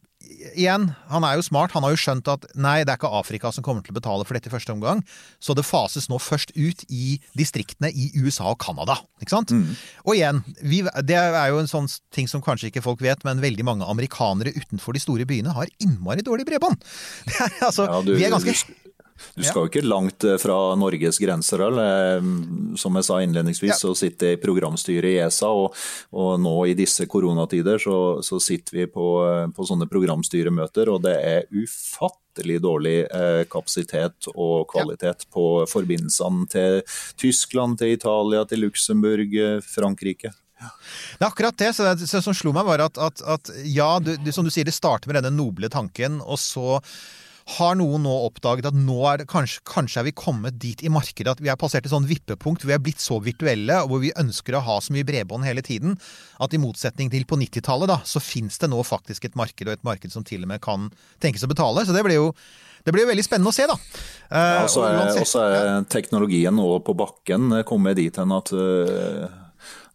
igjen, han er jo smart, han har jo skjønt at nei, det er ikke Afrika som kommer til å betale for dette i første omgang, så det fases nå først ut i distriktene i USA og Canada, ikke sant? Og igjen, vi, det er jo en sånn ting som kanskje ikke folk vet, men veldig mange amerikanere utenfor de store byene har innmari dårlig bredbånd. Altså, Ja, du- vi er ganske du- skal jo ikke langt eh, fra Norges grenser, eller, eh, som jeg sa innledningsvis, så sitter jeg i programstyret i ESA, og, og nå i disse koronatider så, så sitter vi på, eh, på sånne programstyremøter, og det er ufattelig dårlig eh, kapasitet og kvalitet på forbindelsene til Tyskland, til Italia, til Luxembourg, Frankrike. Frankrike. Det er akkurat det. Så det, som slo meg, var at, at, at ja, du, du, som du sier, det starter med denne noble tanken, og så har noen nå oppdaget at nå er det kanskje, kanskje er vi kommet dit i markedet at vi er passert et sånn vippepunkt hvor vi er blitt så virtuelle, og hvor vi ønsker å ha så mye bredbånd hele tiden, at i motsetning til på 90-tallet, da, så fins det nå faktisk et marked, og et marked som til og med kan tenkes å betale. Så det blir jo det blir jo veldig spennende å se, da. Eh, Ja, og så er, er teknologien nå på bakken kommet dit hen at, eh,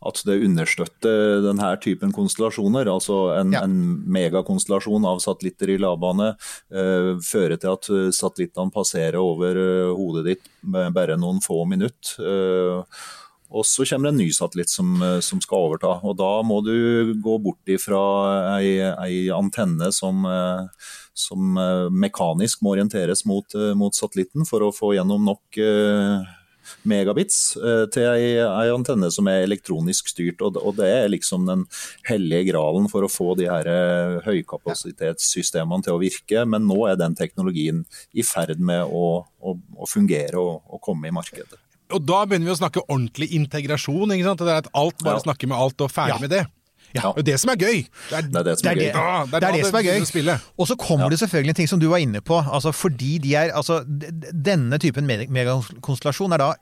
at det understøtter denne typen konstellasjoner. Altså en, en megakonstellasjon av satellitter i lavbane eh, fører til at eh, satellittene passerer over eh, hodet ditt med bare noen få minutter. Eh, og så kommer det en ny satellitt som, eh, som skal overta. Og da må du gå bort ifra ei, ei antenne som, som mekanisk må orienteres mot, mot satellitten for å få gjennom nok eh, megabits eh, til ei, ei antenne som er elektronisk styrt. Og, og det er liksom den hellige gralen for å få de her eh, høykapasitetssystemene til å virke. Men nå er den teknologien i ferd med å, å, å fungere og, og komme i markedet. Og da begynner vi å snakke ordentlig integrasjon. ikke sant? Det er at alt bare Ja. snakker med alt og ferdig Ja. med det. Er jo det som er gøy. Det er Det er det som er gøy. det, er det som er gøy. Og så kommer det selvfølgelig ting som du var inne på. Altså fordi de er, altså, denne typen me- megakonstellasjon er da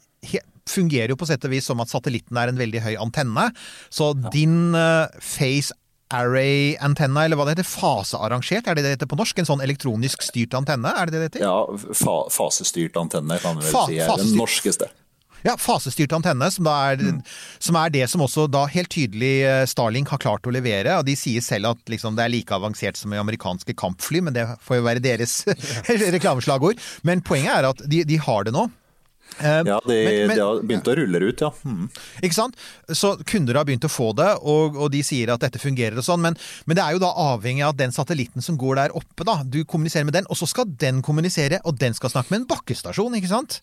fungerer jo på sett og vis som at satellitten er en veldig høy antenne. Så din uh, face array-antenne, eller hva det heter, fasearrangert, er det det heter på norsk? En sånn elektronisk styrt antenne, er det det det heter? Ja, fa fasestyrt antenne kan vi vel Fa- si er den norskeste. Ja, fasestyrt antenne, som, er, som er det som også da helt tydelig eh, Starlink har klart å levere. Og de sier selv at liksom, det er like avansert som i amerikanske kampfly, men det får jo være deres reklameslagord. Men poenget er at de, de har det nå. Eh, Ja, de, men- men- de har begynt å rulle ut, ja. Mm. Ikke sant? Så kunder har begynt å få det, og, og de sier at dette fungerer og sånn, men, men det er jo da avhengig av den satellitten som går der oppe, da. Du kommuniserer med den, og så skal den kommunisere, og den skal snakke med en bakkestasjon, ikke sant?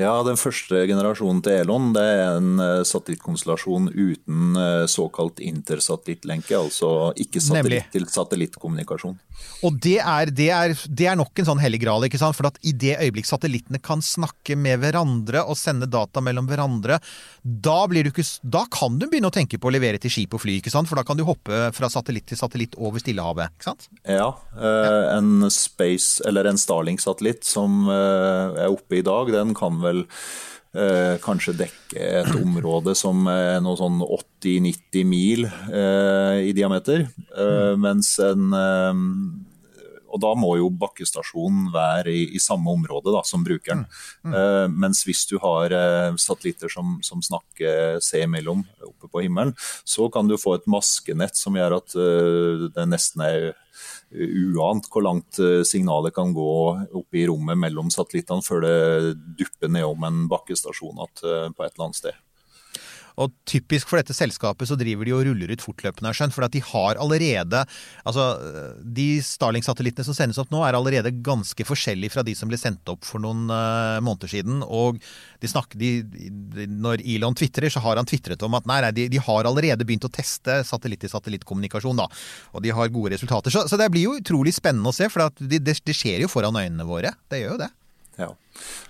Ja, den første generasjonen til Elon det er en eh, satellittkonstellasjon uten eh, såkalt intersatellittlenke, altså ikke satellitt til satellittkommunikasjon. Og det er, det, er, det er nok en sånn hellig gral, ikke sant? For at i det øyeblikk satellittene kan snakke med hverandre og sende data mellom hverandre, da, blir du ikke, da kan du begynne å tenke på å levere til skip og fly, ikke sant? For da kan du hoppe fra satellitt til satellitt over Stillehavet, ikke sant? Ja, eh, en Space, eller en Starlink-satellitt som eh, er oppe i dag, den kan vel eh, kanskje dekke et område som er noe sånn 80-90 mil eh, i diameter. Eh, mens en eh, og da må jo bakkestasjonen være i, i samme område da, som brukeren. Eh, mens hvis du har eh, satellitter som, som snakker seg imellom oppe på himmelen, så kan du få et maskenett som gjør at det nesten er uant hvor langt eh, signalet kan gå opp i rommet mellom satellittene før det dupper nedom en bakkestasjon eh, på et eller annet sted. Og typisk for dette selskapet så driver de og ruller ut fortløpende, skjønt. For at de har allerede Altså, de Starling-satellittene som sendes opp nå, er allerede ganske forskjellige fra de som ble sendt opp for noen uh, måneder siden. Og de snakker, de, de, når Elon tvitrer, så har han tvitret om at nei, nei, de, de har allerede begynt å teste satellitt-til-satellittkommunikasjon, da. Og de har gode resultater. Så, så det blir jo utrolig spennende å se, for det, det, det skjer jo foran øynene våre. Det gjør jo det. Ja.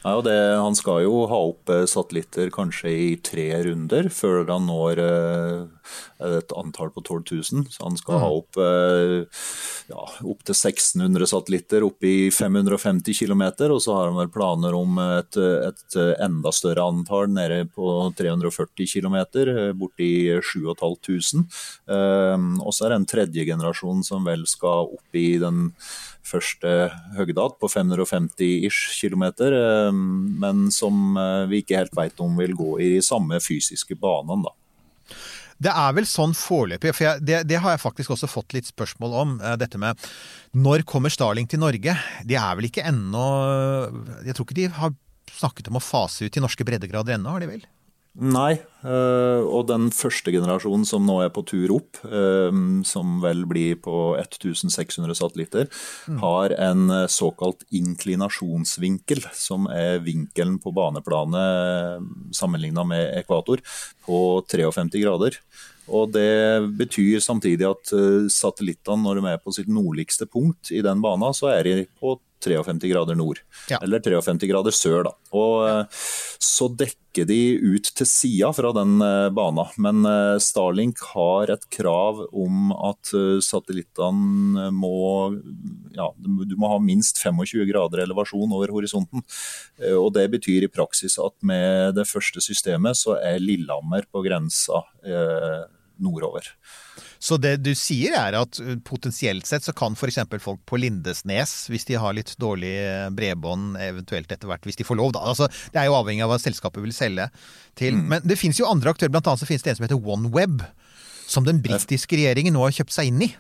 Ja, og det, han skal jo ha opp eh, satellitter kanskje i tre runder før han når eh, et antall på 12 000. Så han skal Mm. ha opp eh, ja, opptil 1600 satellitter opp i 550 km. Og så har han vel planer om et, et enda større antall nede på 340 km, borti 7500. Eh, og så er det en tredje generasjon som vel skal opp i den første høgdat på 550-ish km, men som eh, vi ikke helt vet om vil gå i de samme fysiske banene. da. Det er vel sånn foreløpig, for jeg, det, det har jeg faktisk også fått litt spørsmål om. eh, Dette med når kommer Starling til Norge? De er vel ikke ennå Jeg tror ikke de har snakket om å fase ut til norske breddegrader ennå, har de vel? Nei, eh, og den første generasjonen som nå er på tur opp, eh, som vel blir på 1600 satellitter, har en eh, såkalt inklinasjonsvinkel, som er vinkelen på baneplanet sammenligna med ekvator, på 53 grader. Og Det betyr samtidig at satellittene, når de er på sitt nordligste punkt i den bana, så er de på 53 grader nord. Eller 53 grader sør, da. Og ja. så dekker de ut til sida fra den eh, banen. Men eh, Starlink har et krav om at eh, satellittene må ja, du må ha minst 25 grader elevasjon over horisonten. Eh, Og Det betyr i praksis at med det første systemet så er Lillehammer på grensa eh, nordover. Så det du sier er at uh, potensielt sett så kan f.eks. folk på Lindesnes, hvis de har litt dårlig eh, bredbånd, eventuelt etter hvert, hvis de får lov, da. Altså, det er jo avhengig av hva selskapet vil selge til. Men det finnes jo andre aktører, blant annet så finnes det en som heter OneWeb. Som den britiske regjeringen nå har kjøpt seg inn i.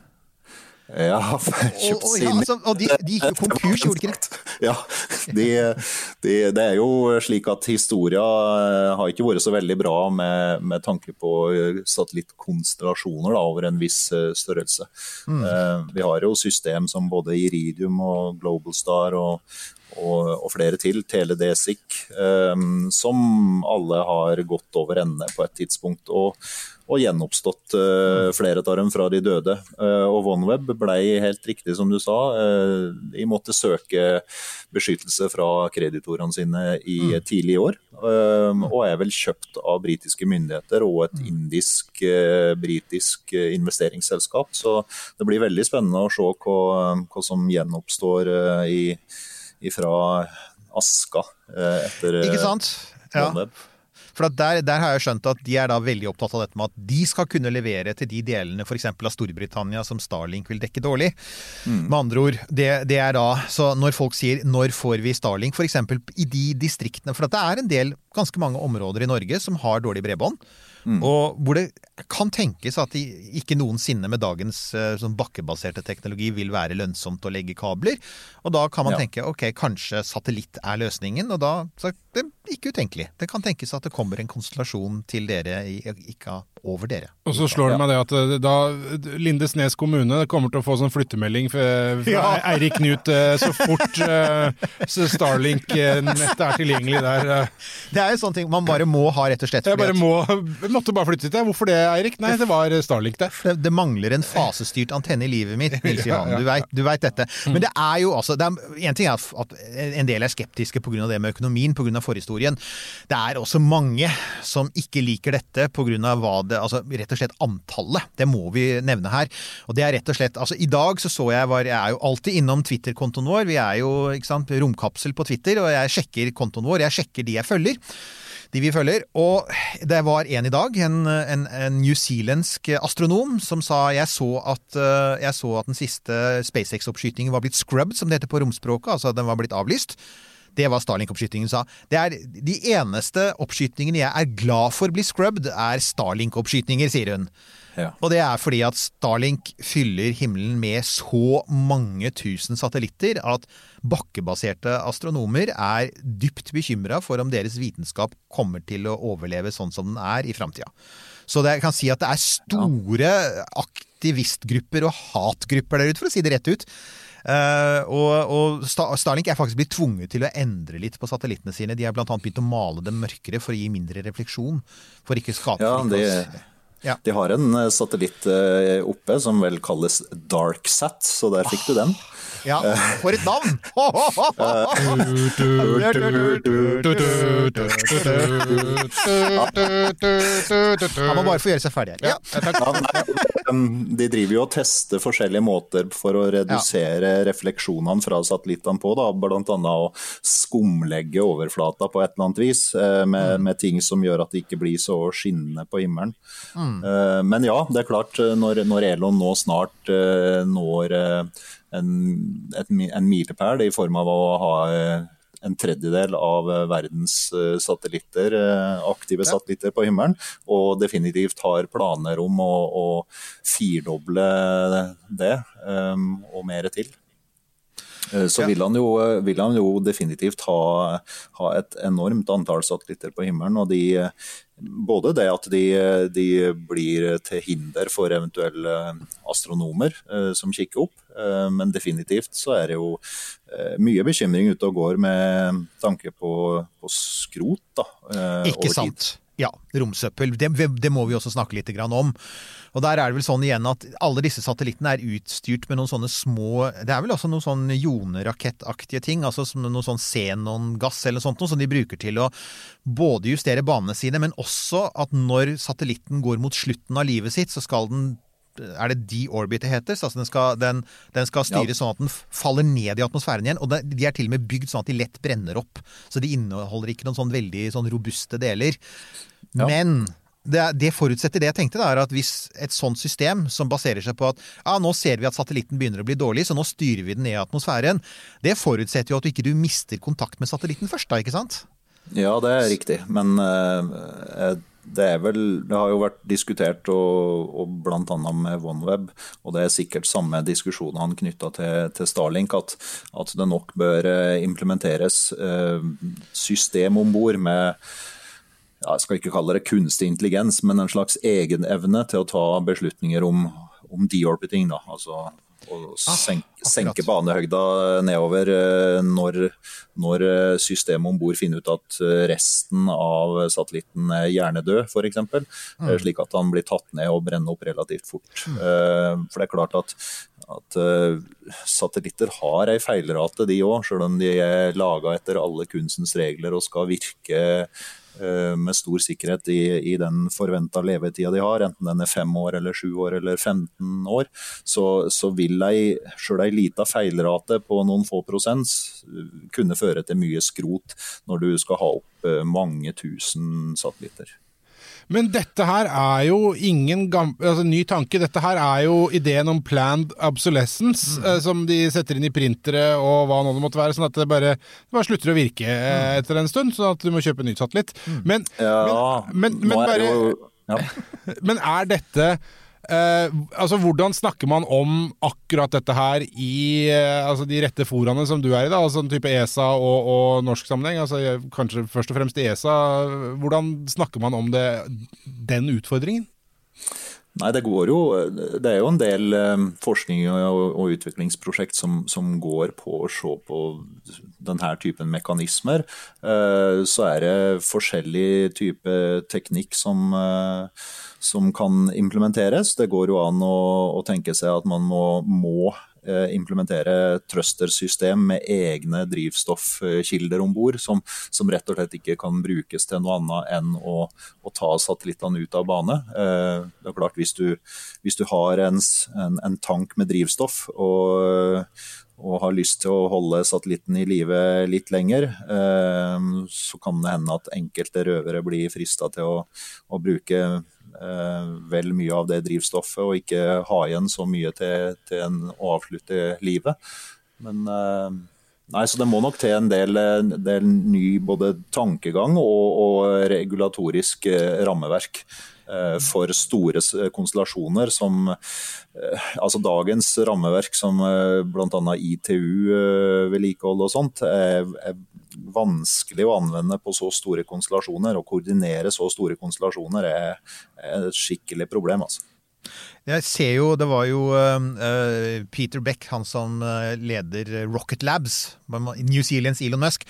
Ja, kjøpt og, ja, altså, og de, de gikk jo konkurs, gjorde de ikke det? Ja, de, de, det er jo slik at historia eh, har ikke vært så veldig bra med, med tanke på eh, satellittkonstellasjoner da, over en viss eh, størrelse. Mm. Eh, Vi har jo system som både Iridium og Globalstar og, og, og flere til, Teledesic, eh, som alle har gått over ende på et tidspunkt. og og gjenoppstått eh, flere av dem fra de døde. Eh, og OneWeb ble helt riktig som du sa, eh, de måtte søke beskyttelse fra kreditorene sine i tidlig i år. eh, og er vel kjøpt av britiske myndigheter og et indisk-britisk investeringsselskap. Så det blir veldig spennende å se hva, hva som gjenoppstår i, ifra aska eh, etter Ikke sant? Ja. For der, der har jeg skjønt at de er da veldig opptatt av dette med at de skal kunne levere til de delene f.eks. av Storbritannia som Starlink vil dekke dårlig. Med andre ord, det, det er da Så når folk sier 'når får vi Starlink', f.eks. i de distriktene For at det er en del, ganske mange områder i Norge som har dårlig bredbånd. Og hvor det kan tenkes at de ikke noensinne med dagens eh, sånn bakkebaserte teknologi vil være lønnsomt å legge kabler. Og da kan man Ja. tenke ok, kanskje satellitt er løsningen. Og da så det er ikke utenkelig. Det kan tenkes at det kommer en konstellasjon til dere, i, ikke over dere. Og så slår det meg det at eh, da Lindesnes kommune kommer til å få sånn flyttemelding fra, Eirik Knut eh, så fort eh, Starlink-nettet er tilgjengelig der. Det er jo sånne ting man bare må ha, rett og slett. Jeg bare må, måtte bare flytte dit. Hvorfor det, Eirik? Nei, det var Starlink, det. Det, det mangler en fasestyrt antenne i livet mitt, Nils Johan. Du vet, du vet dette. Men det er jo altså er, En ting er at- at en del er skeptiske pga. det med økonomien, pga. forhistorien. Det er også mange som ikke liker dette pga. hva det Altså rett og slett antallet. Det må vi nevne her. Og det er rett og slett Altså i dag så så jeg var Jeg er jo alltid innom Twitter-kontoen vår. Vi er jo ikke sant, romkapsel på Twitter, og jeg sjekker kontoen vår. Jeg sjekker de jeg følger de vi følger. Og det var en i dag, en, en, en newzealandsk astronom, som sa jeg så at, eh, jeg så at den siste SpaceX-oppskytingen var blitt scrubbed, som det heter på romspråket. Altså den var blitt avlyst. Det var Starlink-oppskytingen sa. Det er De eneste oppskytingene jeg er glad for blir scrubbed, er Starlink-oppskytinger, sier hun. Og det er fordi at Starlink fyller himmelen med så mange tusen satellitter at bakkebaserte astronomer er dypt bekymra for om deres vitenskap kommer til å overleve sånn som den er i framtida. Så det, jeg kan si at det er store aktivistgrupper og hatgrupper der ute, for å si det rett ut. Eh, og, og Starlink er faktisk blitt tvunget til å endre litt på satellittene sine. De har annet begynt å male dem mørkere for å gi mindre refleksjon. For ikke å skape Ja, å- Ja. De har en eh, satellitt eh, oppe som vel kalles DarkSat, så der fikk du den. Ja, for et navn! Han må bare få gjøre seg ferdig her. Ja. De driver jo og tester forskjellige måter for å redusere refleksjonene fra satellittene på, da. blant annet å skumlegge overflata på et eller annet vis, eh, med, med ting som gjør at det ikke blir så skinnende på himmelen. Mm. Eh, Men ja, det er klart, eh, når, når Elon nå snart når en, et, en milepæl i form av å ha eh, en tredjedel av eh, verdens eh, satellitter, aktive satellitter på himmelen, og definitivt har planer om å, å firdoble det, og mer til. Eh, Så vil, han jo, vil han jo definitivt ha, ha et enormt antall satellitter på himmelen. og de, Både det at de, de blir til hinder for eventuelle astronomer eh, som kikker opp, eh, men definitivt så er det jo eh, mye bekymring ute og går med tanke på, på skrot. Da, eh, Ikke sant. Ja, romsøppel. Det, det må vi også snakke litt om. Og der er det vel sånn igjen at alle disse satellittene er utstyrt med noen sånne små Det er vel også noen sånn jonerakettaktige ting, altså som noe sånn xenongass eller noe sånt, noe som de bruker til å både justere banene sine, men også at når satellitten går mot slutten av livet sitt, så skal den er det de-orbit det heter? Altså den, skal, den, den skal styres sånn at den faller ned i atmosfæren igjen. Og de er til og med bygd sånn at de lett brenner opp. Så de inneholder ikke noen sånn veldig sånn robuste deler. Men det, det forutsetter det jeg tenkte, da, er at hvis et sånt system som baserer seg på at ja, nå ser vi at satellitten begynner å bli dårlig, så nå styrer vi den ned i atmosfæren, det forutsetter jo at du ikke du mister kontakt med satellitten først, da, ikke sant? Ja, det er riktig. Men uh, det er vel Det har jo vært diskutert, og, og bl.a. med OneWeb, og det er sikkert samme diskusjonene knytta til, til Starlink, at, at det nok bør eh, implementeres uh, system om bord med ja, jeg skal ikke kalle det kunstig intelligens, men en slags egenevne til å ta beslutninger om, om deorbiting. Da. Altså å senke, senke banehøgda nedover eh, når, når eh, systemet om bord finner ut at eh, resten av satellitten er hjernedød, f.eks. Mm. Slik at han blir tatt ned og brenner opp relativt fort. Mm. For det er klart at, at eh, satellitter har ei feilrate, de òg, selv om de er laga etter alle kunstens regler og skal virke eh, med stor sikkerhet i, i den forventa levetida de har, enten den er fem år eller sju år eller 15 år, så, så vil ei, selv ei lita feilrate på noen få prosent eh, kunne føre til mye skrot når du skal ha opp mange tusen satellitter. Men dette her er jo ingen gam altså, ny tanke. Dette her er jo ideen om planned obsolescence, eh, som de setter inn i printere og hva nå det måtte være, sånn at det bare, det bare slutter å virke eh, etter en stund, sånn at du må kjøpe en ny satellitt. Men, Ja, men, men, men bare, jo ja. men er dette eh, altså Hvordan snakker man om akkurat dette her i eh, altså de rette foraene som du er i, da, altså en type ESA og, og norsk sammenheng? Altså, kanskje først og fremst i ESA. Hvordan snakker man om det, den utfordringen? Nei, det går jo Det er jo en del eh, forskning og, og utviklingsprosjekt som, som går på å se på denne typen mekanismer. Eh, så er det forskjellig type teknikk som, eh, som kan implementeres. Det går jo an å, å tenke seg at man må, må eh, implementere thruster-system med egne drivstoffkilder om bord, som, som rett og slett ikke kan brukes til noe annet enn å, å ta satellittene ut av bane. Eh, Det er klart Hvis du, hvis du har en, en, en tank med drivstoff og, og har lyst til å holde satellitten i live litt lenger, eh, så kan det hende at enkelte røvere blir frista til å, å bruke vel mye av det drivstoffet og ikke ha igjen så mye til, til en, å avslutte livet. Men eh, Nei, så Det må nok til en del, del ny både tankegang og, og regulatorisk eh, rammeverk eh, for store konstellasjoner som eh, altså Dagens rammeverk som eh, bl.a. ITU-vedlikehold og sånt, er vanskelig å anvende på så store konstellasjoner. Å koordinere så store konstellasjoner er, er et skikkelig problem. altså. Jeg ser jo, det var jo uh, Peter Beck, han som uh, leder Rocket Labs, New Zealands Elon Musk.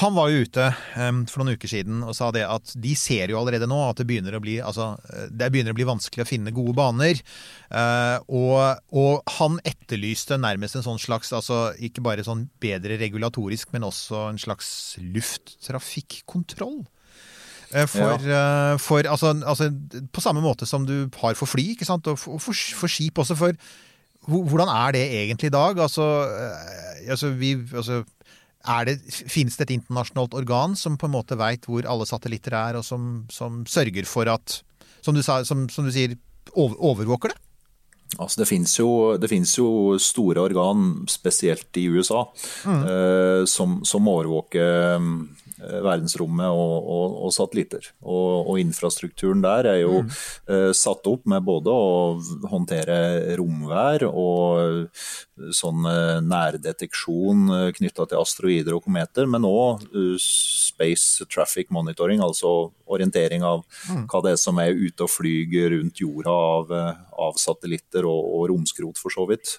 Han var jo ute um, for noen uker siden og sa det at de ser jo allerede nå at det begynner å bli, altså, det begynner å bli vanskelig å finne gode baner. Uh, og, og, han etterlyste nærmest en sånn slags, altså ikke bare sånn bedre regulatorisk, men også en slags lufttrafikkontroll. Eh, for, ja. Eh, for altså, altså, På samme måte som du har for fly, ikke sant? og for, for skip også. For hvordan er det egentlig i dag? Altså, eh, altså, vi, altså det, Finnes det et internasjonalt organ som på en måte veit hvor alle satellitter er, og som, som sørger for at, som du, sa, som, som du sier, over, overvåker det? Altså det finnes jo, jo, store organ, spesielt i USA, mm. eh, som, som, overvåker verdensrommet og, og, og satellitter. Og, og, infrastrukturen der er jo mm. uh, satt opp med både å håndtere romvær og sånn uh, nærdeteksjon uh, knytta til asteroider og kometer, men òg space traffic monitoring, altså orientering av mm. hva det er som er ute og flyger rundt jorda av, av satellitter og, og, romskrot, for så vidt.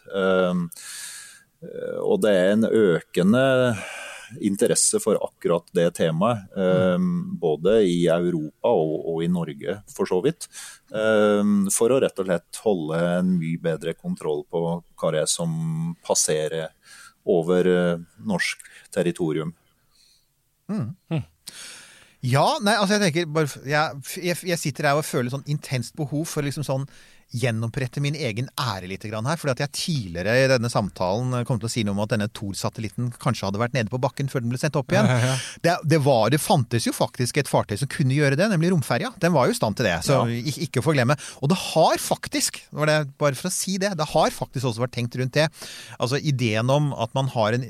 og det er en økende interesse for akkurat det temaet. Mm. Både i Europa og, og, i Norge, for så vidt. For å rett og slett holde en mye bedre kontroll på hva det er som passerer over eh, norsk territorium. Mm. Mm. Ja, nei, altså jeg tenker bare, jeg, jeg, sitter her og føler sånn intenst behov for liksom sånn gjenopprette min egen ære litt her. fordi at jeg tidligere i denne samtalen kom til å si noe om at denne Thor-satellitten kanskje hadde vært nede på bakken før den ble sendt opp igjen. Ja, ja, ja. Det, det, var, det, fantes jo faktisk et fartøy som kunne gjøre det, nemlig romferja. Den var jo i stand til det, så ikke, ikke å forglemme. Og det har faktisk, det, bare for å si det, det har faktisk også vært tenkt rundt det. Altså ideen om at man har en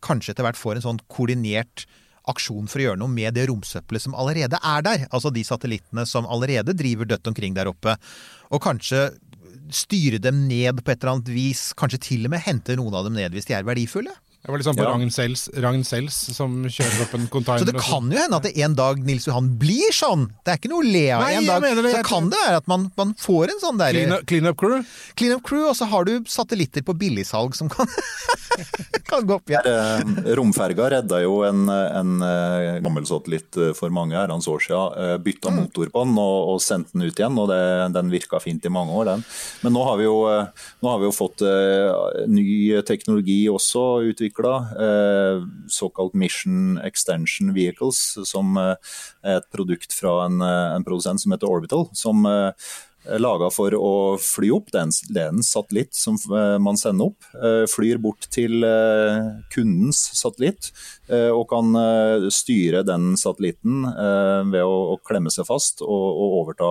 Kanskje etter hvert får en sånn koordinert aksjon for å gjøre noe med det romsøppelet som allerede er der. Altså de satellittene som allerede driver dødt omkring der oppe og kanskje styre dem ned på et eller annet vis. Kanskje til og med hente noen av dem ned hvis de er verdifulle. Det var liksom på ja. Ragn Sells, som kjører opp en container. Så det kan jo hende at det en dag Nils Johan blir sånn! Det er ikke noe å le av en dag. Det, så kan det være at man, man får en sånn der Clean up, clean up crew? Clean up crew, Og så har du satellitter på billigsalg som kan, kan gå opp igjen. Ja. romferga redda jo en, en eh, gammel satellitt eh, for mange herrens år siden. Bytta mm. motor på den og, og sendte den ut igjen, og det, den virka fint i mange år, den. Men nå har vi jo, nå har vi jo fått uh, ny teknologi også utvikla utvikla, eh, såkalt Mission Extension Vehicles, som eh, er et produkt fra en, eh, en produsent som heter Orbital. som laga for å fly opp. Det er en satellitt som man sender opp. Flyr bort til kundens satellitt og kan styre den satellitten ved å klemme seg fast og overta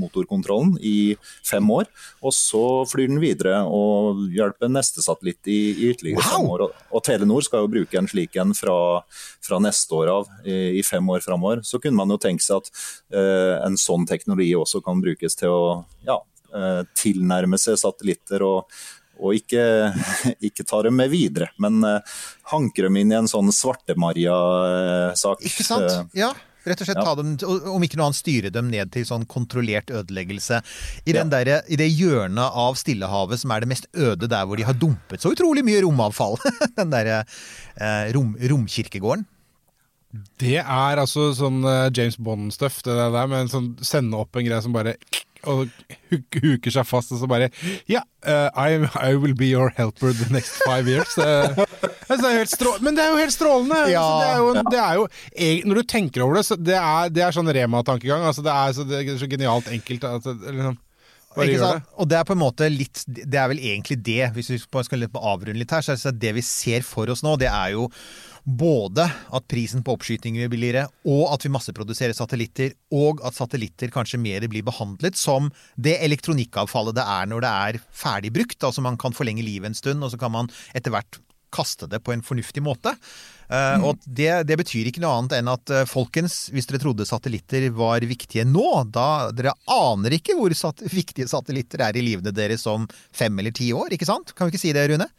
motorkontrollen i fem år. Og så flyr den videre og hjelper neste satellitt i, ytterligere wow! fem år. Og Telenor skal jo bruke en slik en fra, fra neste år av i, fem år framover. Så kunne man jo tenke seg at en sånn teknologi også kan brukes til å ja, eh, tilnærme seg satellitter og, og ikke, ikke, tar dem med videre. Men uh, hanker dem inn i en sånn Svarte-Maria-sak. Ikke sant? Ja. Rett og slett ta dem, Om ikke noe annet styre dem ned til sånn kontrollert ødeleggelse. I, den der, i det hjørnet av Stillehavet som er det mest øde der hvor de har dumpet så utrolig mye romavfall. den derre eh, rom, romkirkegården. Det er altså sånn James Bond-stuff, det der med en sånn sende opp en greie som bare og huker seg fast og så bare Ja, yeah, uh, I, will be your helper the next five years. Uh, det men det er jo helt strålende! Ja. Altså, det, er jo, det, er jo, når du tenker over det, så det er, det er sånn Rema-tankegang. Altså, det, er så, det er så genialt enkelt. Altså, liksom, og det er på en måte litt Det er vel egentlig det, hvis vi skal avrunde litt her, så er det det vi ser for oss nå, det er jo både at prisen på oppskyting blir billigere, og at vi masseproduserer satellitter, og at satellitter kanskje mer blir behandlet som det elektronikkavfallet det er når det er ferdig brukt. Altså man kan forlenge livet en stund, og så kan man etter hvert kaste det på en fornuftig måte. Mm. og det, det, betyr ikke noe annet enn at uh, folkens, hvis dere trodde satellitter var viktige nå, da dere aner ikke hvor sat viktige satellitter er i livene deres om fem eller ti år, ikke sant? Kan vi ikke si det, Rune?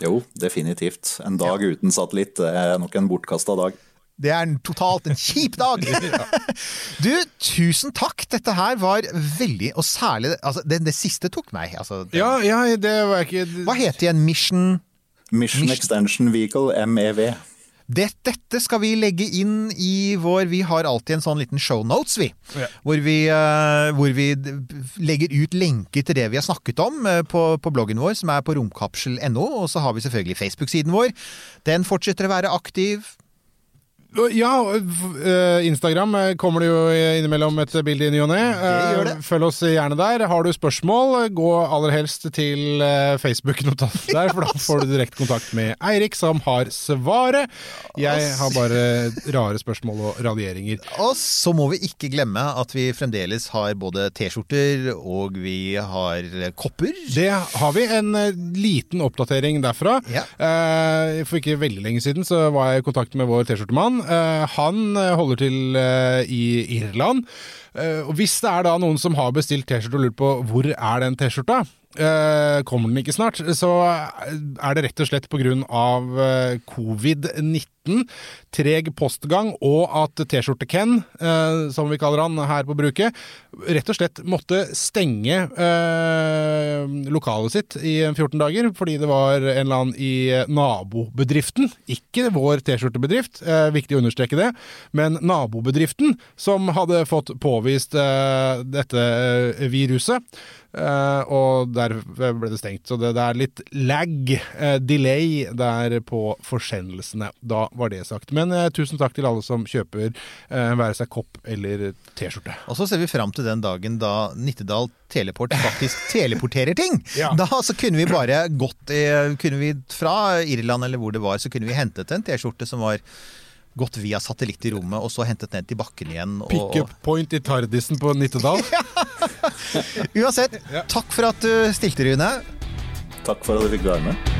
Jo, definitivt. En dag ja. uten satellitt er nok en bortkasta dag. Det er en totalt en kjip dag! Du, tusen takk! Dette her var veldig Og særlig altså, det, det siste tok meg. Altså, det, Ja, ja, det var ikke Hva heter igjen Mission Mission Extension Vehicle, MEV. Det, Dette skal vi legge inn i vår Vi har alltid en sånn liten show notes, vi. Ja. Hvor, vi uh, hvor vi legger ut lenker til det vi har snakket om uh, på, på bloggen vår, som er på romkapsel.no. Og så har vi selvfølgelig Facebook-siden vår. Den fortsetter å være aktiv. Ja, eh, Instagram eh, kommer det jo innimellom et bilde i ny og ne. Eh, Følg oss gjerne der. Har du spørsmål, gå aller helst til Facebook-notatet der, for da får du direkte kontakt med Eirik, som har svaret. Jeg har bare rare spørsmål og radieringer. Og så må vi ikke glemme at vi fremdeles har både T-skjorter og vi har kopper. Det har vi. En liten oppdatering derfra. Ja. For ikke veldig lenge siden så var jeg i kontakt med vår T-skjortemann. Eh, han eh, holder til eh, i Irland. Og Hvis det er da noen som har bestilt T-skjorte og lurt på hvor er den T-skjorta, kommer den ikke snart, så er det rett og slett pga. covid-19 liten, treg postgang, og at T-skjorte-Ken, eh, som vi kaller han her på bruket, rett og slett måtte stenge eh, lokalet sitt i 14 dager fordi det var en eller annen i eh, nabobedriften, ikke vår T-skjortebedrift, eh, viktig å understreke det, men nabobedriften som hadde fått påvist eh, dette eh, viruset. Uh, og der ble det stengt. Så det, det er litt lag, uh, delay, der på forsendelsene da, var det sagt. Men eh, tusen takk til alle som kjøper eh, være seg kopp eller T-skjorte. Og så ser vi fram til den dagen da Nittedal Teleport faktisk teleporterer ting. Ja. Da så kunne vi bare gått kunne vi fra Irland eller hvor det var, så kunne vi hentet en T-skjorte som var gått via satellitt i rommet, og så hentet ned til bakken igjen. Og, Pick-up point i Tardisen på Nittedal. Uansett, takk for at du stilte, Rune. Takk for at du fikk være med.